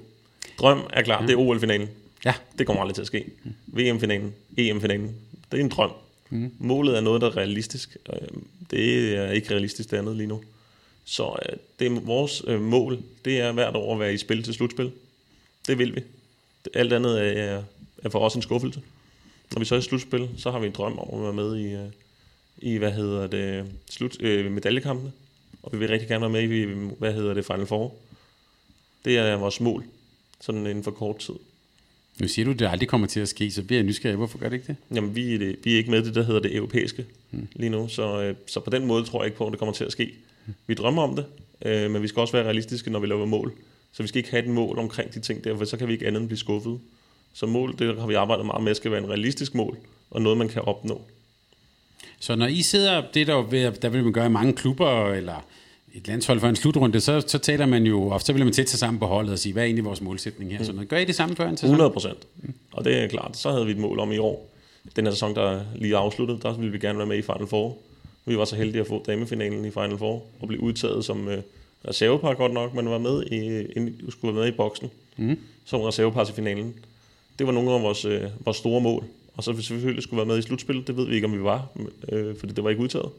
Drøm er klar, det er OL-finalen.
Ja,
Det kommer aldrig til at ske. VM-finalen, EM-finalen, det er en drøm. Mm. Målet er noget, der er realistisk. Øh, Det er ikke realistisk det andet lige nu. Så øh, det er vores øh, mål, det er hvert år at være i spil til slutspil. Det vil vi. Alt andet er, er for os en skuffelse. Når vi så er i slutspil, så har vi en drøm om at være med i, øh, i hvad hedder det, slut, øh, medaljekampene. Og vi vil rigtig gerne være med i, hvad hedder det, Final Four. Det er vores mål, sådan inden for kort tid.
nu siger du, at det aldrig kommer til at ske, så bliver jeg nysgerrig. Hvorfor gør det ikke det?
Jamen, vi er, det, vi er ikke med i det, der hedder det europæiske mm. lige nu, så, øh, så på den måde tror jeg ikke på, at det kommer til at ske. Vi drømmer om det, øh, men vi skal også være realistiske, når vi laver mål. Så vi skal ikke have et mål omkring de ting der, for så kan vi ikke andet end blive skuffet. Så mål, det har vi arbejdet meget med, skal være en realistisk mål, og noget, man kan opnå.
Så når I sidder, det er der, ved, der vil man gøre i mange klubber, eller et landshold for en slutrunde, så, så taler man jo ofte, så vil man tæt sig sammen på holdet og sige, hvad er egentlig vores målsætning her? Mm. Så når gør I det samme før en sæson?
100 procent. Og det er klart, så havde vi et mål om i år. Den her sæson, der er lige afsluttet, der ville vi gerne være med i Final Four. Vi var så heldige at få damefinalen i Final Four, og blive udtaget som øh, reservepar godt nok, men var med i, ind, skulle være med i boksen mm. som reservepar til finalen. Det var nogle af vores, øh, vores store mål. Og så hvis vi selvfølgelig skulle være med i slutspillet, det ved vi ikke, om vi var, øh, fordi det var ikke udtaget.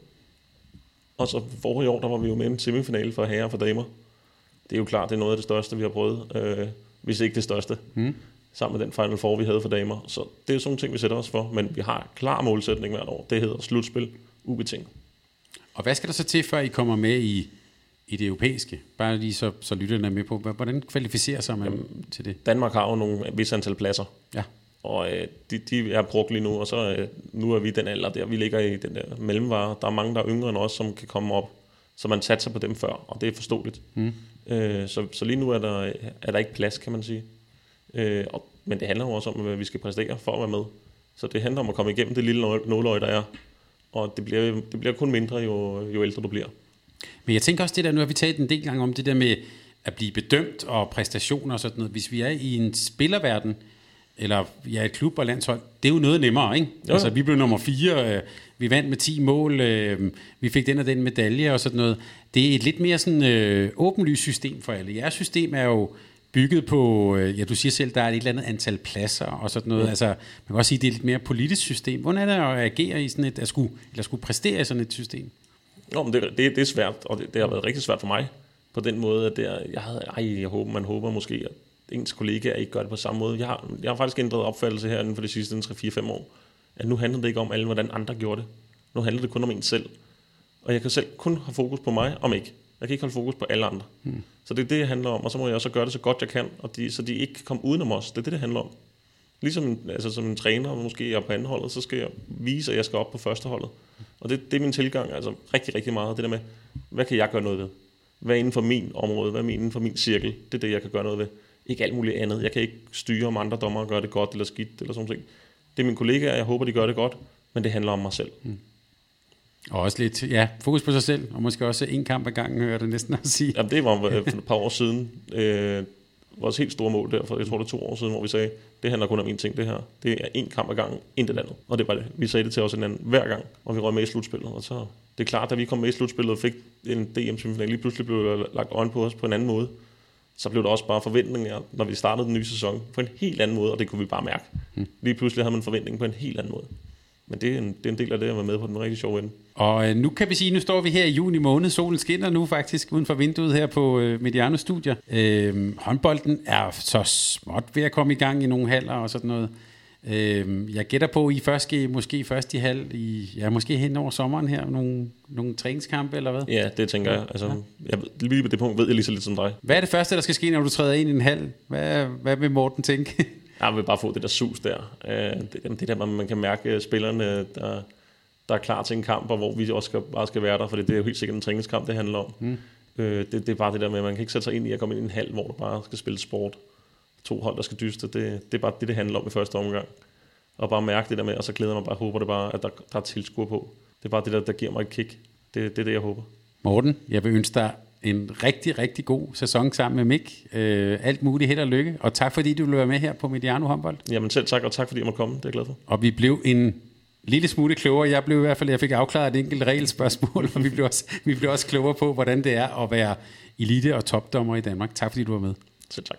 Og så forrige år, der var vi jo med i en semifinale for herrer og for damer. Det er jo klart, det er noget af det største, vi har prøvet, øh, hvis ikke det største. Mm. Sammen med den Final Four, vi havde for damer. Så det er jo sådan nogle ting, vi sætter os for. Men vi har klar målsætning hvert år. Det hedder slutspil ubetinget.
Og hvad skal der så til, før I kommer med i, i det europæiske? Bare lige så, så lytterne er med på, hvordan kvalificerer sig man Jamen, til det?
Danmark har jo nogle vis antal pladser.
Ja.
Og øh, de, de er brugt lige nu, og så øh, nu er vi den alder der, vi ligger i den der mellemvare. Der er mange, der er yngre end os, som kan komme op. Så man satser på dem før, og det er forståeligt. Mm. Øh, så, så lige nu er der, er der ikke plads, kan man sige. Øh, og, men det handler jo også om, hvad vi skal præstere for at være med. Så det handler om at komme igennem det lille nål- nåløje, der er. Og det bliver, det bliver kun mindre, jo, jo ældre du bliver.
Men jeg tænker også det der, nu har vi talt en del gange om det der med at blive bedømt og præstationer og sådan noget. Hvis vi er i en spillerverden, eller ja, et klub og landshold, det er jo noget nemmere, ikke?
Jo.
Altså, vi blev nummer fire, øh, vi vandt med 10 mål, øh, vi fik den og den medalje og sådan noget. Det er et lidt mere sådan øh, åbenlyst system for alle. Jeres system er jo bygget på, øh, ja, du siger selv, der er et eller andet antal pladser og sådan noget. Mm. Altså, man kan også sige, det er et lidt mere politisk system. Hvordan er det at agere i sådan et, at skulle, eller skulle præstere i sådan et system?
Nå, men det, det, det er svært, og det, det har været rigtig svært for mig. På den måde, at det er, jeg havde, ej, jeg håber, man håber måske, at ens kollegaer ikke gør det på samme måde. Jeg har, jeg har faktisk ændret opfattelse her inden for de sidste 3-4-5 år. At nu handler det ikke om alle, hvordan andre gjorde det. Nu handler det kun om en selv. Og jeg kan selv kun have fokus på mig, om ikke. Jeg kan ikke holde fokus på alle andre. Hmm. Så det er det, det handler om, og så må jeg også gøre det så godt, jeg kan, og de, så de ikke kan komme udenom os. Det er det, det handler om. Ligesom en, altså som en træner, måske jeg er på anden holdet, så skal jeg vise, at jeg skal op på første holdet. Og det, det er min tilgang, altså rigtig, rigtig meget. Det der med, hvad kan jeg gøre noget ved? Hvad er inden for min område? Hvad er inden for min cirkel? Det er det, jeg kan gøre noget ved. Ikke alt muligt andet. Jeg kan ikke styre, om andre dommere gør det godt eller skidt, eller sådan noget. Det er mine kollegaer, jeg håber, de gør det godt, men det handler om mig selv. Mm.
Og også lidt, ja, fokus på sig selv, og måske også en kamp ad gangen, hører det næsten at sige.
Jamen, det var for et par år siden. Øh, vores helt store mål der, for jeg tror det er to år siden, hvor vi sagde, det handler kun om én ting det her. Det er én kamp ad gangen, intet andet. Og det var det. Vi sagde det til os hinanden hver gang, og vi røg med i slutspillet. Og så, det er klart, da vi kom med i slutspillet og fik en DM-semifinal, lige pludselig blev lagt øjne på os på en anden måde. Så blev der også bare forventninger, når vi startede den nye sæson, på en helt anden måde, og det kunne vi bare mærke. Mm. Lige pludselig havde man forventning på en helt anden måde. Men det er, en, det er en del af det at være med på den rigtig sjove ende.
Og øh, nu kan vi sige, nu står vi her i juni måned. Solen skinner nu faktisk uden for vinduet her på øh, Mediano Studier. Øh, håndbolden er så småt ved at komme i gang i nogle haller og sådan noget. Øh, jeg gætter på, I først skal måske først i halv, i, ja, måske hen over sommeren her, nogle, nogle træningskampe eller hvad?
Ja, det tænker jeg. Altså, jeg lige på det punkt ved jeg lige så lidt som dig.
Hvad er det første, der skal ske, når du træder ind i en hal? Hvad, hvad vil Morten tænke?
Jeg vil bare få det der sus der. Øh, det, det der, man kan mærke spillerne, der, der er klar til en kamp, og hvor vi også skal, bare skal være der, for det er jo helt sikkert en træningskamp, det handler om. Mm. Øh, det, det er bare det der med, at man kan ikke sætte sig ind i at komme ind i en halv, hvor du bare skal spille sport. To hold, der skal dyste, det, det er bare det, det handler om i første omgang. Og bare mærke det der med, og så glæder man bare, håber det bare, at der, der er tilskuer på. Det er bare det, der, der giver mig et kick. Det, det er det, jeg håber.
Morten, jeg vil ønske dig en rigtig, rigtig god sæson sammen med Mik. Øh, alt muligt held og lykke, og tak fordi du ville være med her på Mediano Håndbold.
Jamen selv tak, og tak fordi jeg måtte komme. Det er jeg glad for.
Og vi blev en lille smule klogere. Jeg blev i hvert fald, jeg fik afklaret et enkelt regelspørgsmål, og vi blev, også, vi blev også klogere på, hvordan det er at være elite- og topdommer i Danmark. Tak fordi du var med.
Selv tak.